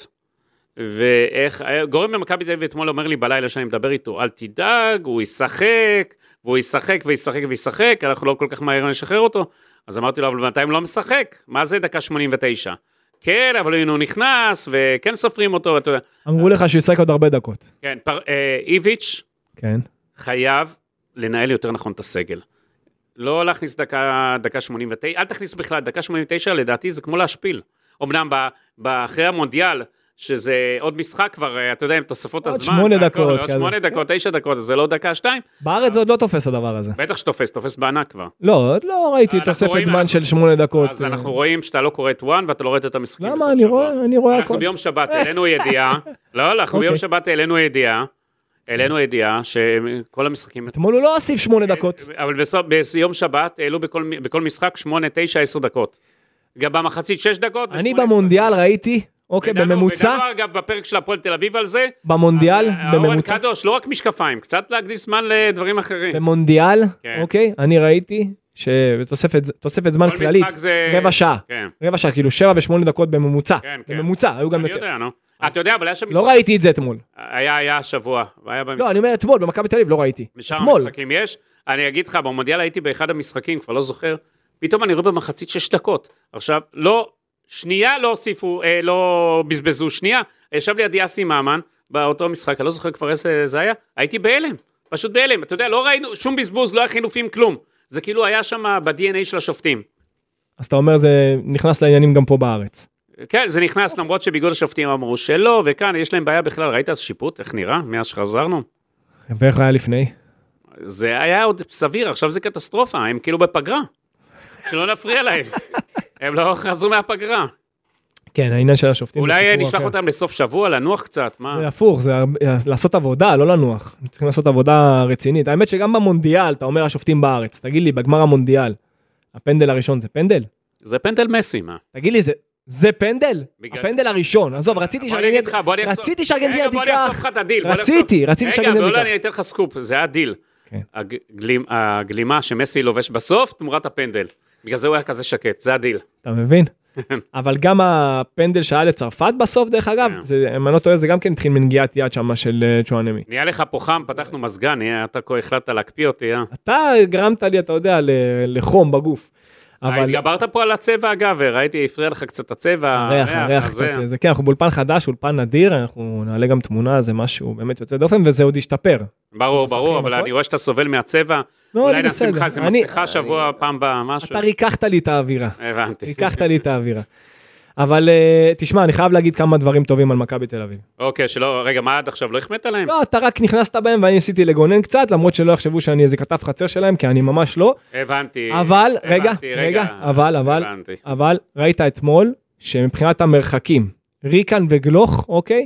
ואיך, גורם במכבי תל אביב אתמול אומר לי בלילה שאני מדבר איתו, אל תדאג, הוא ישחק, והוא ישחק וישחק וישחק, אנחנו לא כל כך מהר נשחרר אותו. אז אמרתי לו, אבל בינתיים לא משחק, מה זה דקה 89? כן, אבל הנה הוא נכנס, וכן סופרים אותו, ואתה יודע. אמרו לך שהוא ישחק עוד הרבה דקות. כן, פר, אה, איביץ' כן. חייב לנהל יותר נכון את הסגל. לא להכניס דקה, דקה 89, אל תכניס בכלל, דקה 89 לדעתי זה כמו להשפיל. אמנם אחרי המונדיאל, שזה עוד משחק כבר, אה, אתה יודע, עם תוספות עוד הזמן. שמונה והכל, דקות עוד. שמונה דקות, תשע דקות, אז זה לא דקה, שתיים. בארץ זה עוד לא תופס הדבר הזה. בטח שתופס, תופס בענק כבר. לא, עוד לא ראיתי אנחנו תוספת זמן אנחנו- של שמונה דקות. אז אה. אנחנו רואים שאתה לא קורא את וואן ואתה לא רואה את המשחקים. למה? אני. רואה, אני רואה אנחנו הכל. ביום שבת העלינו ידיעה, לא, לא, אנחנו ביום אוקיי. שבת העלינו ידיעה, העלינו ידיעה שכל המשחקים... אתמול הוא לא הוסיף שמונה דקות. אבל ביום שבת העלו בכל, בכל משחק 8, 9, 10 דקות. גם במחצית 6 דקות. אני ו-18. במונדיאל ראיתי, אוקיי, ודנו- בממוצע, ודנו אגב בפרק של הפועל תל אביב על זה. במונדיאל, אז, אה, אורן בממוצע, קדוש, לא רק משקפיים, קצת להקדיש זמן לדברים אחרים. במונדיאל, כן. אוקיי, אני ראיתי שתוספת תוספת זמן כל כללית, זה- רבע שעה, כן, רבע שעה, כאילו שבע ושמונה דקות בממוצע, כן, כן. בממוצע, היו גם אני יותר. יודע, נו. אתה יודע, אבל היה שם לא משחק. ראיתי את זה אתמול. היה, היה השבוע, והיה במשחק. לא, אני אומר אתמול, במכבי תל אביב לא ראיתי. אתמול. המשחקים יש. אני אגיד לך, במונדיאל הייתי באחד המשחקים, כבר לא זוכר, פתאום אני רואה במחצית שש דקות. עכשיו, לא, שנייה לא הוסיפו, אה, לא בזבזו שנייה. ישב לידי אסי ממן באותו משחק, אני לא זוכר כבר איזה זה היה, הייתי בהלם, פשוט בהלם. אתה יודע, לא ראינו שום בזבוז, לא היה חילופים, כלום. זה כאילו היה שם ב-DNA של השופטים. אז אתה אומר זה נכנס לעניינים גם פה בארץ. כן, זה נכנס, למרות שבאיגוד השופטים אמרו שלא, וכאן יש להם בעיה בכלל. ראית שיפוט, איך נראה, מאז שחזרנו? ואיך היה לפני? זה היה עוד סביר, עכשיו זה קטסטרופה, הם כאילו בפגרה. שלא נפריע להם. הם לא חזרו מהפגרה. כן, העניין של השופטים. זה אולי נשלח אחר. אותם לסוף שבוע, לנוח קצת, זה מה? הפוך, זה לעשות עבודה, לא לנוח. צריכים לעשות עבודה רצינית. האמת שגם במונדיאל, אתה אומר השופטים בארץ, תגיד לי, בגמר המונדיאל, הפנדל הראשון זה פנדל? זה פנדל מסי, מה? תגיד לי, זה, זה פנדל? בגלל- הפנדל הראשון, עזוב, רציתי שארגנטינה, לך, בוא אני אחשוף- רציתי שארגנטינה רגע, בוא אני תיקח, לך את הדיל. רציתי, רציתי רגע, שארגנטינה לא, תיקח. אני אתן לך סקופ, זה היה דיל. כן. הגלימ- הגלימה שמסי לובש בסוף, תמורת הפנדל. בגלל זה הוא היה כזה שקט, זה הדיל. אתה מבין? אבל גם הפנדל שהיה לצרפת בסוף, דרך אגב, כן. אם אני לא טועה, זה גם כן התחיל מנגיעת יד שם של אה, צ'ואנמי. נהיה לך פה חם, פתחנו מזגן, אתה החלטת להקפיא אותי, אה? אתה גרמת לי, אתה יודע, לחום בגוף. אבל התגברת פה על הצבע אגב, ראיתי, הפריע לך קצת הצבע, הריח, הריח. קצת, זה כן, אנחנו באולפן חדש, אולפן נדיר, אנחנו נעלה גם תמונה, זה משהו באמת יוצא דופן, וזה עוד ישתפר. ברור, ברור, אבל? אני רואה שאתה סובל מהצבע. לא, אולי אני נשים לך. איזה אני- מסכה שבוע, פעם הבאה, משהו. אתה ריככת לי את האווירה, הבנתי. ריככת לי את האווירה. אבל אה, תשמע, אני חייב להגיד כמה דברים טובים על מכבי תל אביב. אוקיי, שלא, רגע, מה עד עכשיו, לא החמאת להם? לא, אתה רק נכנסת בהם ואני ניסיתי לגונן קצת, למרות שלא יחשבו שאני איזה כתב חצר שלהם, כי אני ממש לא. הבנתי. אבל, רגע, הבנתי, רגע, אבל, אבל, הבנתי. אבל, ראית אתמול שמבחינת המרחקים, ריקן וגלוך, אוקיי?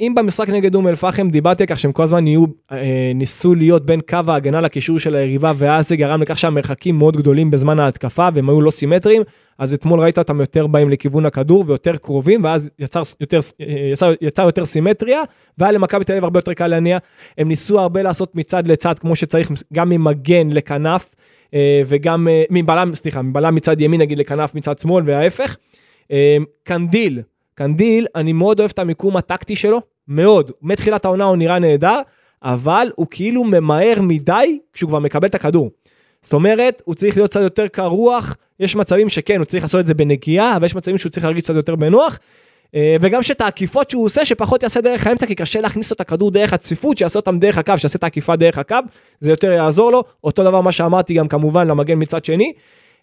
אם במשחק נגד אום אל-פחם דיברתי על כך שהם כל הזמן יהיו, אה, ניסו להיות בין קו ההגנה לקישור של היריבה, ואז זה גרם לכך שהמרחקים מאוד גדולים בזמן ההתקפה, והם היו לא סימטריים, אז אתמול ראית אותם יותר באים לכיוון הכדור ויותר קרובים, ואז יצר יותר, אה, יצר, יצר יותר סימטריה, והיה למכבי תל אביב הרבה יותר קל להניע. הם ניסו הרבה לעשות מצד לצד כמו שצריך, גם ממגן לכנף, אה, וגם אה, מבלם, סליחה, מבלם מצד ימין נגיד לכנף מצד שמאל וההפך. אה, קנדיל, קנדיל, אני מאוד אוהב את המיקום הטקטי שלו, מאוד. מתחילת העונה הוא נראה נהדר, אבל הוא כאילו ממהר מדי כשהוא כבר מקבל את הכדור. זאת אומרת, הוא צריך להיות קצת יותר קר רוח, יש מצבים שכן, הוא צריך לעשות את זה בנגיעה, אבל יש מצבים שהוא צריך להרגיש קצת יותר בנוח. אה, וגם שאת העקיפות שהוא עושה, שפחות יעשה דרך האמצע, כי קשה להכניס לו את הכדור דרך הצפיפות, שיעשה אותם דרך הקו, שיעשה את העקיפה דרך הקו, זה יותר יעזור לו. אותו דבר מה שאמרתי גם כמובן למגן מצד שני.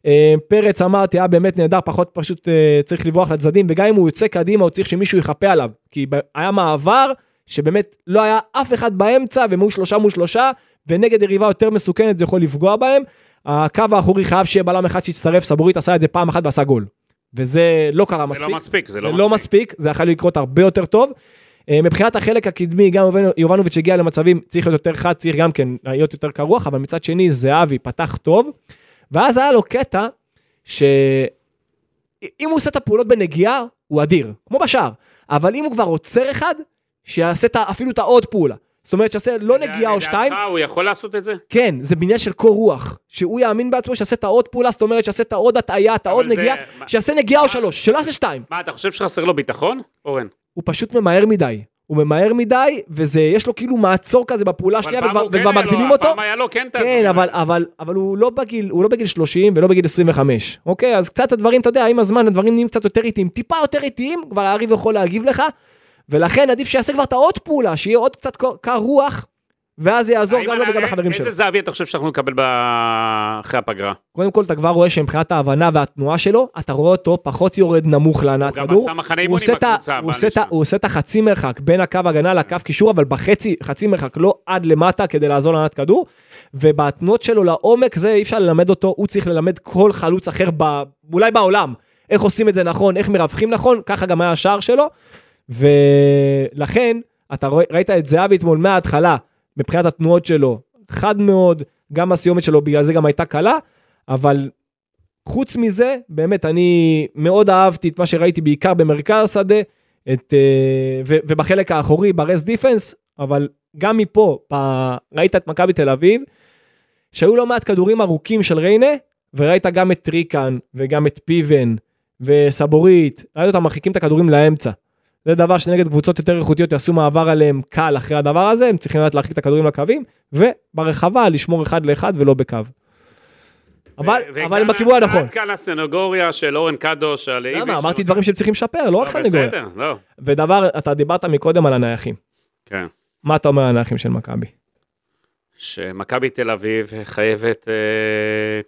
אה, פרץ אמרתי היה באמת נהדר פחות פשוט אה, צריך לברוח לצדדים וגם אם הוא יוצא קדימה הוא צריך שמישהו יכפה עליו כי היה מעבר שבאמת לא היה אף אחד באמצע והם היו שלושה מול שלושה ונגד יריבה יותר מסוכנת זה יכול לפגוע בהם. הקו האחורי חייב שיהיה בלם אחד שיצטרף סבורית עשה את זה פעם אחת ועשה גול. וזה לא קרה זה מספיק. לא מספיק, זה זה לא לא מספיק. מספיק, זה יכול לקרות הרבה יותר טוב. אה, מבחינת החלק הקדמי, גם יובנו- יובנוביץ' הגיע למצבים, צריך להיות יותר חד, צריך גם כן להיות יותר קרוח, אבל מצד שני זהבי פתח טוב, ואז היה לו קטע שאם הוא עושה את הפעולות בנגיעה, הוא אדיר, כמו בשער, אבל אם הוא כבר עוצר אחד, שיעשה אפילו את העוד פעולה. זאת אומרת שיעשה לא נגיעה או שתיים, לדעתך הוא יכול לעשות את זה? כן, זה בניין של קור רוח, שהוא יאמין בעצמו שיעשה את העוד פעולה, זאת אומרת שיעשה את העוד הטעיה, את העוד נגיעה, שיעשה נגיעה או שלוש, שלא יעשה שתיים. מה, אתה חושב שחסר לו ביטחון, אורן? הוא פשוט ממהר מדי. הוא ממהר מדי, וזה, יש לו כאילו מעצור כזה בפעולה השנייה, וכבר כן מקדימים אותו. פעם היה לו כן את כן, אבל. אבל, אבל הוא לא בגיל, הוא לא בגיל 30 ולא בגיל 25, אוקיי? אז קצת הדברים, אתה יודע, עם הזמן הדברים נהיים קצת יותר איטיים, טיפה יותר איטיים, כבר היריב יכול להגיב לך, ולכן עדיף שיעשה כבר את העוד פעולה, שיהיה עוד קצת קר רוח, ואז זה יעזור גם לו וגם לחברים איזה שלו. זהבי אתה חושב שאנחנו נקבל אחרי הפגרה? קודם כל אתה כבר רואה שמבחינת ההבנה והתנועה שלו, אתה רואה אותו פחות יורד נמוך להנעת הוא גם כדור. עשה מחנה הוא אימונים עושה את ה- בקבוצה. הוא עושה את החצי מרחק בין הקו הגנה לקו קישור, אבל בחצי, חצי מרחק, לא עד למטה כדי לעזור להנעת כדור, ובתנועות שלו לעומק זה אי אפשר ללמד אותו, הוא צריך ללמד כל חלוץ אחר, ב, אולי בעולם, איך עושים את זה נכון, איך מרווחים נכון, ככה גם היה השער שלו, ולכן, אתה רואה, ראית את זהבי אתמול מההתחלה, מבחינת התנועות שלו, חד מאוד, גם הסיומת שלו בגלל זה גם הייתה קלה, אבל חוץ מזה, באמת, אני מאוד אהבתי את מה שראיתי בעיקר במרכז השדה, את, אה, ו, ובחלק האחורי, ב rest defense, אבל גם מפה, ב, ראית את מכבי תל אביב, שהיו לא מעט כדורים ארוכים של ריינה, וראית גם את טריקן, וגם את פיבן, וסבורית, ראית אותם מרחיקים את הכדורים לאמצע. זה דבר שנגד קבוצות יותר איכותיות יעשו מעבר עליהם קל אחרי הדבר הזה, הם צריכים לדעת להרחיק את הכדורים לקווים, וברחבה לשמור אחד לאחד ולא בקו. אבל, אבל הם בכיוון הנכון. עד כאן הסנגוריה של אורן קדוש על איביץ'. למה? אמרתי דברים שהם צריכים לשפר, לא רק סנגוריה. בסדר, לא. ודבר, אתה דיברת מקודם על הנייחים. כן. מה אתה אומר על הנייחים של מכבי? שמכבי תל אביב חייבת אה,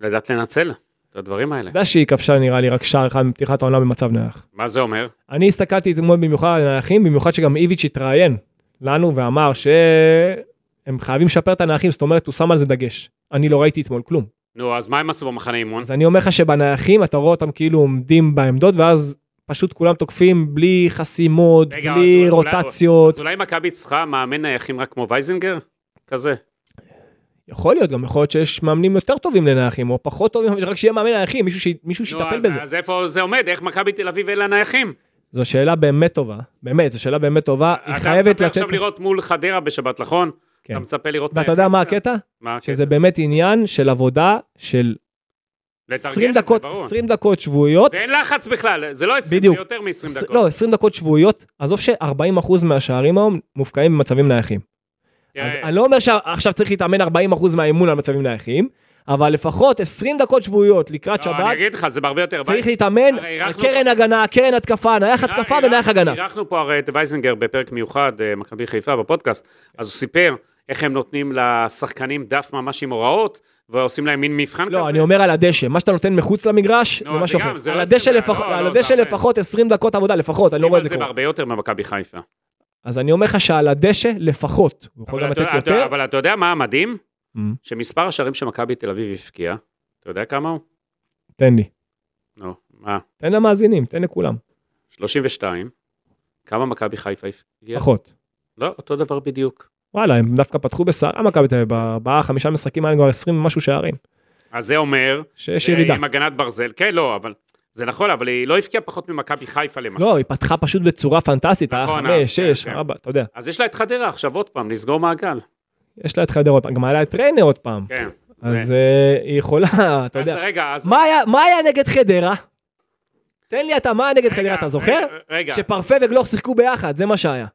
לדעת לנצל את הדברים האלה. אתה יודע שהיא כבשה נראה לי רק שער אחד מפתיחת העונה במצב נייח. מה זה אומר? אני הסתכלתי אתמול במיוחד על הנייחים, במיוחד שגם איביץ' התראיין לנו ואמר שהם חייבים לשפר את הנייחים, זאת אומרת הוא שם על זה דגש. אני לא ראיתי אתמול כלום. נו, אז מה הם עשו במחנה אימון? אז אני אומר לך שבנייחים אתה רואה אותם כאילו עומדים בעמדות ואז פשוט כולם תוקפים בלי חסימות, רגע, בלי אז אולי- רוטציות. אז אולי מכבי צריכה מאמן נייחים רק כמו וייזינגר? כזה. יכול להיות, גם יכול להיות שיש מאמנים יותר טובים לנייחים או פחות טובים, רק שיהיה מאמן נייחים, מישהו ש- מישהו שיטפל בזה. אז איפה זה עומד? איך מכבי תל אביב אין לה נייחים? זו שאלה באמת טובה, באמת, זו שאלה באמת טובה, היא אתה חייבת מצפה לתת... עכשיו לראות מול חדרה בשבת, נכון? כן. אתה מצפה לראות... ואתה יודע מה? הקטע? מה הקטע? שזה באמת עניין של עבודה של לתרגם 20 את זה, דקות, ברור. 20 דקות שבועיות, ואין לחץ בכלל, זה לא 20, בדיוק. זה יותר מ-20 עש- דקות. לא, 20 דקות שבועיות, עזוב ש-40% מהשערים היום מופקעים במצבים נייחים. אז תראה, אני לא אומר שעכשיו צריך להתאמן 40% מהאימון על מצבים נייחים, אבל לפחות 20 דקות שבועיות לקראת לא, אני שבת, אגיד לך, זה בהרבה יותר... צריך להתאמן על קרן הגנה, קרן התקפה, נייח התקפה ונייח הגנה. אירחנו פה הרי את וייזנגר בפרק מיוחד, אה, מכבי חיפה בפודקאסט, אז הוא סיפר איך הם נותנים לשחקנים דף ממש עם הוראות, ועושים להם מין מבחן כזה. לא, אני אומר על הדשא, מה שאתה נותן מחוץ למגרש, זה אז משהו זה גם, אחר. זה על לא הדשא לפחות- לא, על לא, הדשא זה הרבה. לפחות 20 דקות עבודה, לפחות, אני לא רואה את זה זה קורה. בהרבה יותר ממכבי חיפה. אז אני אומר לך שעל הדשא לפחות, הוא יכול גם אתה- לתת אתה- יותר. אבל אתה יודע מה המדהים? Mm, שמספר השערים שמכבי תל אביב הפקיעה, אתה יודע כמה הוא? תן לי, נו, מה? תן למאזינים, תן לכולם, 32. כמה מכבי חיפה הפקיעה? פחות. לא, אותו דבר בדיוק. וואלה, הם דווקא פתחו בסערה מכבי תל אביב, בארבעה, חמישה משחקים היה כבר 20 ומשהו שערים. אז זה אומר, שיש ירידה. עם הגנת ברזל, כן, לא, אבל זה נכון, אבל היא לא הפקיעה פחות ממכבי חיפה למשל. לא, היא פתחה פשוט בצורה פנטסטית, היה נכון, חמש, אז, שש, כן, כן. ארבע, אתה יודע. אז יש לה את חדרה עכשיו עוד פעם, לסגור מעגל. יש לה את חדר עוד פעם, גם היה לה את ריינה עוד פעם. כן. אז אה, היא יכולה, אתה אז יודע. רגע, אז... מה היה- נגד חדרה? תן לי אתה, מה היה נגד רגע, חדרה, אתה זוכר? רגע. שפרפה וגלוך שיחקו ביחד, זה מה שהיה.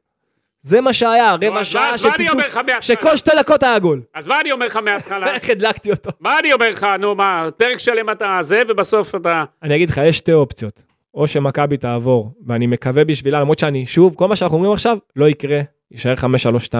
זה מה שהיה, רבע אז שעה מה- של מה אני אומר פיתוח, לך מההתחלה? שכל שתי דקות היה גול. אז מה אני אומר לך מההתחלה? איך הדלקתי אותו. מה אני אומר לך, נו מה, פרק שלם אתה זה, ובסוף אתה... אני אגיד לך, יש שתי אופציות. או שמכבי תעבור, ואני מקווה בשבילה, למרות שאני, שוב, כל מה שאנחנו אומרים עכשיו, לא יקרה, יישאר 5-3-2.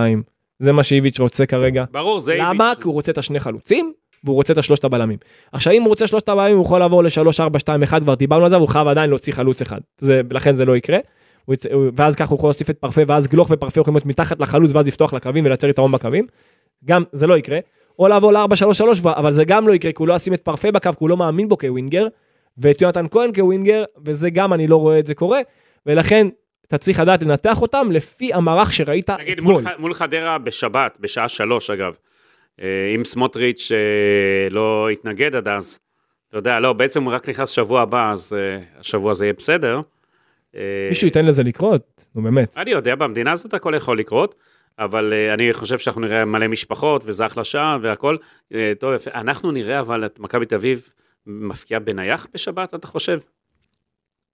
זה מה שאיביץ' רוצה כרגע. ברור, זה למה? איביץ'. כי הוא רוצה את השני חלוצים, והוא רוצה את השלושת הבלמים. עכשיו אם הוא רוצה שלושת הבלמים הוא יכול לעבור ל-3, 4, 2, 1 כבר דיברנו על זה, והוא חייב עדיין להוציא חלוץ אחד. זה, לכן זה לא יקרה. הוא- ואז ככה הוא יכול להוסיף את פרפה, ואז גלוך ופרפה יכולים להיות מתחת לחלוץ, ואז לפתוח לקווים ולייצר יתרון בקווים. גם זה לא יקרה. או לעבור ל-4-3-3, אבל זה גם לא יקרה, כי הוא לא ישים את פרפה בקו, כי הוא לא מאמין בו כווינגר, ואת יונתן כהן כווינגר, וזה גם אני לא רואה את זה קורה, ולכן אתה צריך לדעת לנתח אותם לפי המערך שראית נגיד אתמול. מול, ח- מול חדרה בשבת, בשעה שלוש אגב, אה, אם סמוטריץ' אה, לא יתנגד עד אז, אתה יודע, לא, בעצם הוא רק נכנס שבוע הבא, אז אה, השבוע זה יהיה בסדר. אה, מישהו ייתן לזה לקרות? נו באמת. אני יודע, במדינה הזאת הכל יכול לקרות, אבל אה, אני חושב שאנחנו נראה מלא משפחות, וזה אחלה שעה והכל. אה, טוב, יפה. אנחנו נראה אבל את מכבי תל אביב מפקיעה בנייח בשבת, אתה חושב?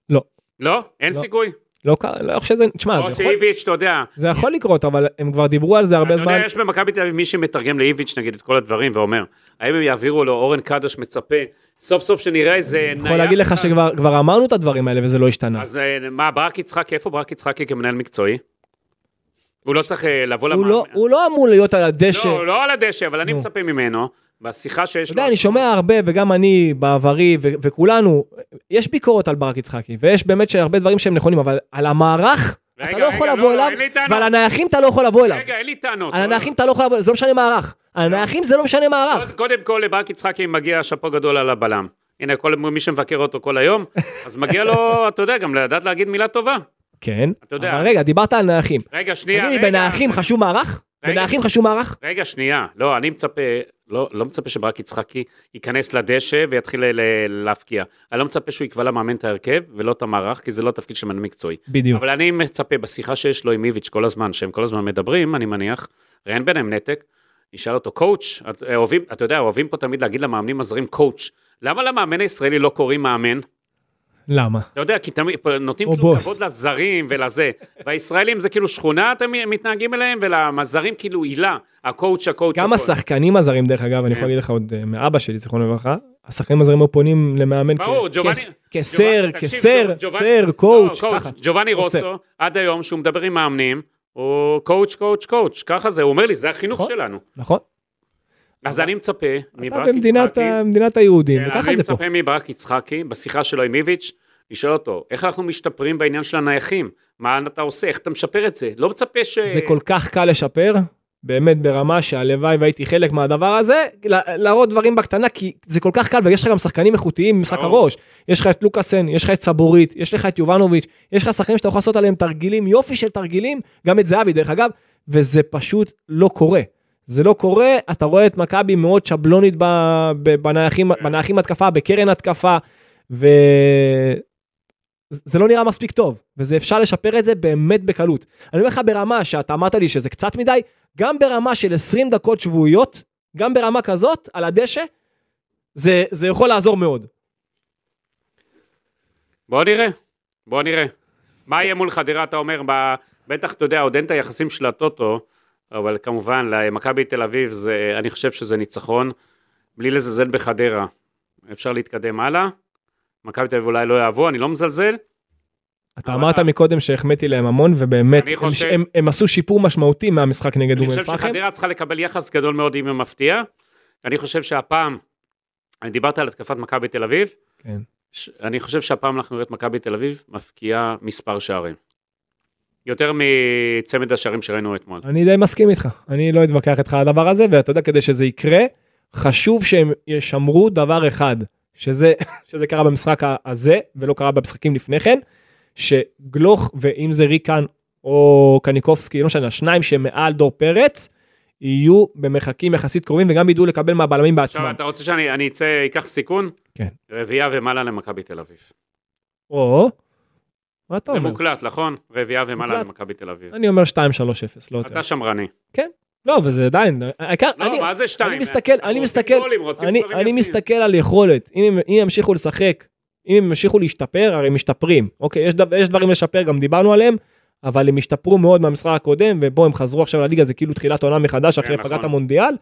לא. לא? אין לא. סיכוי? לא קרה, לא חושב שזה, תשמע, או זה יכול- שאיביץ', אתה יודע, זה יכול לקרות, אבל הם כבר דיברו על זה הרבה אתה זמן. יודע, יש במכבי תל אביב מי שמתרגם לאיביץ' נגיד את כל הדברים ואומר, האם הם יעבירו לו, אורן קדוש מצפה, סוף סוף שנראה איזה נייח. אני יכול להגיד לך. שכבר כבר אמרנו את הדברים האלה וזה לא השתנה. אז אה, מה, ברק יצחקי, איפה ברק יצחקי כמנהל מקצועי? הוא לא צריך אה, לבוא הוא למאמן. לא- הוא לא אמור להיות על הדשא. לא, לא על הדשא, אבל אני. מצפה ממנו, בשיחה שיש אתה לו... יודע, אני שומע הרבה, וגם אני בעברי, ו- וכולנו, יש ביקורת על ברק יצחקי, ויש באמת שהרבה דברים שהם נכונים, אבל על המערך, רגע, אתה לא יכול רגע, לבוא לא, אליו, אין לי טענות. ועל הנייחים אתה לא יכול לבוא אליו. רגע, אין לי טענות. על לא, הנייחים אתה לא יכול לבוא, זה לא משנה מערך. על הנייחים זה לא משנה לא. מערך. קודם כל לברק יצחקי מגיע שאפו גדול על הבלם. הנה, כל מי שמבקר אותו כל היום, אז מגיע לו, אתה יודע, גם לדעת להגיד מילה טובה. כן, אתה יודע. אבל רגע, דיברת על נייחים. רגע, שנייה, תגיד לי. בנייחים חשוב מערך? בנייחים חשוב מערך? רגע, שנייה. לא, אני מצפה, לא, לא מצפה שברק יצחקי ייכנס לדשא ויתחיל ל- ל- להפקיע. אני לא מצפה שהוא יקבע למאמן את ההרכב ולא את המערך, כי זה לא תפקיד של מאמן מקצועי. בדיוק. אבל אני מצפה, בשיחה שיש לו עם איביץ' כל הזמן, שהם כל הזמן מדברים, אני מניח, הרי אין ביניהם נתק, ישאל אותו, coach, את- אוהבים, אתה יודע, אוהבים פה תמיד להגיד למאמנים הזרים coach, למה למאמן הישראלי לא קוראים מאמן? למה? אתה יודע, כי תמיד נותנים כאילו בוס. כבוד לזרים ולזה, והישראלים זה כאילו שכונה אתם מתנהגים אליהם, ולזרים כאילו הילה, ה coach, ה coach, גם. השחקנים הזרים, דרך אגב, אני כן. יכול להגיד לך עוד אה, מאבא שלי, זיכרונו לברכה, השחקנים הזרים היו פונים למאמן כ sir, כ sir, sir, לא, coach, ככה. ג'ובאני. רוסו, עד היום, שהוא מדבר עם מאמנים, הוא coach, coach, coach, ככה זה, הוא אומר לי, זה החינוך נכון. שלנו. נכון? אז אני מצפה אתה מברק במדינת יצחקי, ה- מדינת היהודים, כן, וככה אני זה פה. מצפה מברק יצחקי, בשיחה שלו עם איביץ', לשאול אותו, איך אנחנו משתפרים בעניין של הנייחים? מה אתה עושה? איך אתה משפר את זה? לא מצפה ש... זה כל כך קל לשפר, באמת ברמה שהלוואי והייתי חלק מהדבר הזה, להראות דברים בקטנה, כי זה כל כך קל, ויש לך גם שחקנים איכותיים במשחק. הראש. יש לך את לוקאסן, יש לך את סבורית, יש לך את יובנוביץ', יש לך שחקנים שאתה יכול לעשות עליהם תרגילים, יופי של תרגילים, גם את זהבי דרך אגב, וזה פשוט לא קורה. זה לא קורה, אתה רואה את מכבי מאוד שבלונית ב- ב- בנייחים, בנייחים התקפה, בקרן התקפה, ו... זה לא נראה מספיק טוב, וזה אפשר לשפר את זה באמת בקלות. אני אומר לך ברמה שאתה אמרת לי שזה קצת מדי, גם ברמה של 20 דקות שבועיות, גם ברמה כזאת, על הדשא, זה, זה יכול לעזור מאוד. בוא נראה, בוא נראה. מה יהיה מול חדרה, אתה אומר, ב... בטח, אתה יודע, עוד אין את היחסים של הטוטו, אבל כמובן, למכבי תל אביב, זה, אני חושב שזה ניצחון, בלי לזלזל בחדרה. אפשר להתקדם הלאה. מכבי תל אביב אולי לא יאהבו, אני לא מזלזל. אתה אבל- אמרת מקודם שהחמאתי להם המון, ובאמת, אני הם, חושב- הם, הם עשו שיפור משמעותי מהמשחק נגד אני אום חושב אל-פחם. שחדרה צריכה לקבל יחס גדול מאוד אם היא מפתיעה. אני חושב שהפעם, אני דיברת על התקפת מכבי תל אביב, כן. ש- אני חושב שהפעם אנחנו נראה את מכבי תל אביב מפקיעה מספר שערים. יותר מצמד השערים שראינו אתמול. אני די מסכים איתך, אני לא אתווכח איתך על הדבר הזה, ואתה יודע, כדי שזה יקרה, חשוב שהם ישמרו דבר אחד, שזה, שזה קרה במשחק הזה, ולא קרה במשחקים לפני כן, שגלוך, ואם זה ריקן או קניקובסקי, לא משנה, השניים שמעל דור פרץ, יהיו במרחקים יחסית קרובים, וגם ידעו לקבל מהבלמים עכשיו, בעצמם. אתה רוצה שאני אני אצא, אקח סיכון? כן. רביעייה ומעלה למכבי תל אביב. או, מה אתה זה אומר? מוקלט, נכון? רביעייה ומעלה. למכבי תל אביב. אני אומר 2-3-0, לא יותר. אתה שמרני. לא, וזה עדיין, העיקר, לא, אני- מה זה שתיים? אני מסתכל, אני מסתכל, גולים, אני, אני. מסתכל על יכולת, אם הם, אם הם ימשיכו לשחק, אם הם ימשיכו להשתפר, הרי הם משתפרים, אוקיי, יש, דבר, יש דברים לשפר, גם דיברנו עליהם, אבל הם השתפרו מאוד מהמשחק הקודם, ובו הם חזרו עכשיו לליגה, זה כאילו תחילת עונה מחדש אחרי כן, פגרת נכון. המונדיאל.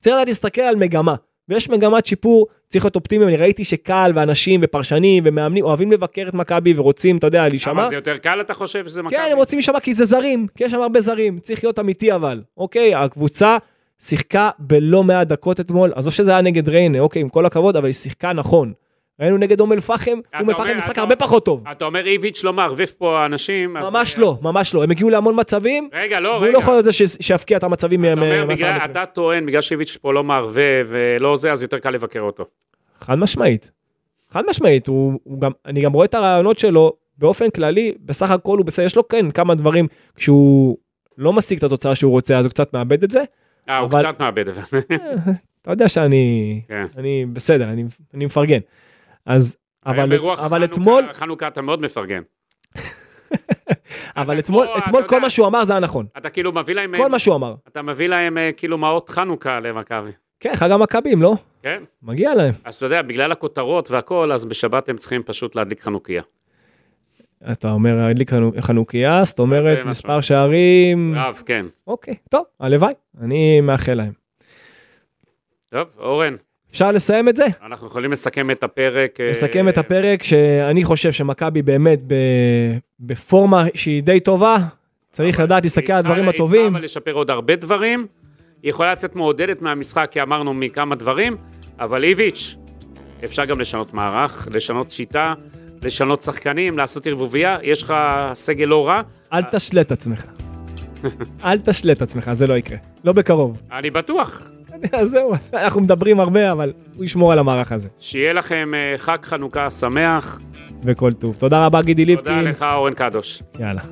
צריך לדעת להסתכל על מגמה, ויש מגמת שיפור, צריך להיות אופטימי, אני ראיתי שקהל ואנשים ופרשנים ומאמנים אוהבים לבקר את מכבי ורוצים, אתה יודע, להישמע. למה זה יותר קל אתה חושב שזה מכבי? כן, הם רוצים להישמע כי זה זרים, כי יש שם הרבה זרים, צריך להיות אמיתי אבל, אוקיי? הקבוצה שיחקה בלא מעט דקות אתמול, עזוב שזה היה נגד ריינה, אוקיי, עם כל הכבוד, אבל היא שיחקה נכון. ראינו נגד אום אל-פחם, אום אל-פחם משחק הרבה פחות טוב. אתה אומר איביץ' לא מערבב פה אנשים, ממש לא, ממש לא. הם הגיעו להמון מצבים, רגע, לא, והוא רגע. לא יכול להיות זה שיפקיע את המצבים אתה מ- אומר, מעשרה בגלל, מטרים. אתה טוען, בגלל שאיביץ' פה לא מערבב ולא זה, אז יותר קל לבקר אותו. חד משמעית. חד משמעית, אני גם רואה את הרעיונות שלו באופן כללי, בסך הכל הוא בסדר, יש לו כן כמה דברים, כשהוא לא משיג את התוצאה שהוא רוצה, אז הוא קצת מאבד את זה. אה, הוא קצת מאבד את זה. אתה יודע שאני, כן. אני בסדר, אני מפרגן. אז, אבל, ברוח אבל החנוכה- אתמול, חנוכה אתה מאוד מפרגן. אבל אתמול, כמו, אתמול כל יודע- מה שהוא אמר זה היה נכון. אתה כאילו מביא להם, כל מה שהוא אמר. אתה מביא להם אה, כאילו מעות חנוכה למכבי. כן, חג המכבים, לא? כן? מגיע להם. אז אתה יודע, בגלל הכותרות והכל, אז בשבת הם צריכים פשוט להדליק חנוכיה. אתה אומר, הדליק חנו- חנוכיה, זאת אומרת, מספר. שערים, רב, כן. אוקיי, טוב, הלוואי, אני מאחל להם. טוב, אורן, אפשר לסיים את זה? אנחנו יכולים לסכם את הפרק. אה, נסכם את הפרק שאני חושב שמכבי באמת בפורמה שהיא די טובה, צריך לדעת להסתכל על הדברים היא צריכה הטובים. אבל לשפר עוד הרבה דברים. היא יכולה לצאת מעודדת מהמשחק, כי אמרנו מכמה דברים, אבל איביץ', אפשר גם לשנות מערך, לשנות שיטה, לשנות שחקנים, לעשות ערבוביה, יש לך סגל לא רע, אל תשלה את עצמך. אל תשלה את עצמך, זה לא יקרה. לא בקרוב. אני בטוח. אז זהו, אנחנו מדברים הרבה, אבל הוא ישמור על המערך הזה. שיהיה לכם אה, חג חנוכה שמח. וכל טוב. תודה רבה, גידי תודה ליפקין. לך, אורן קדוש. יאללה.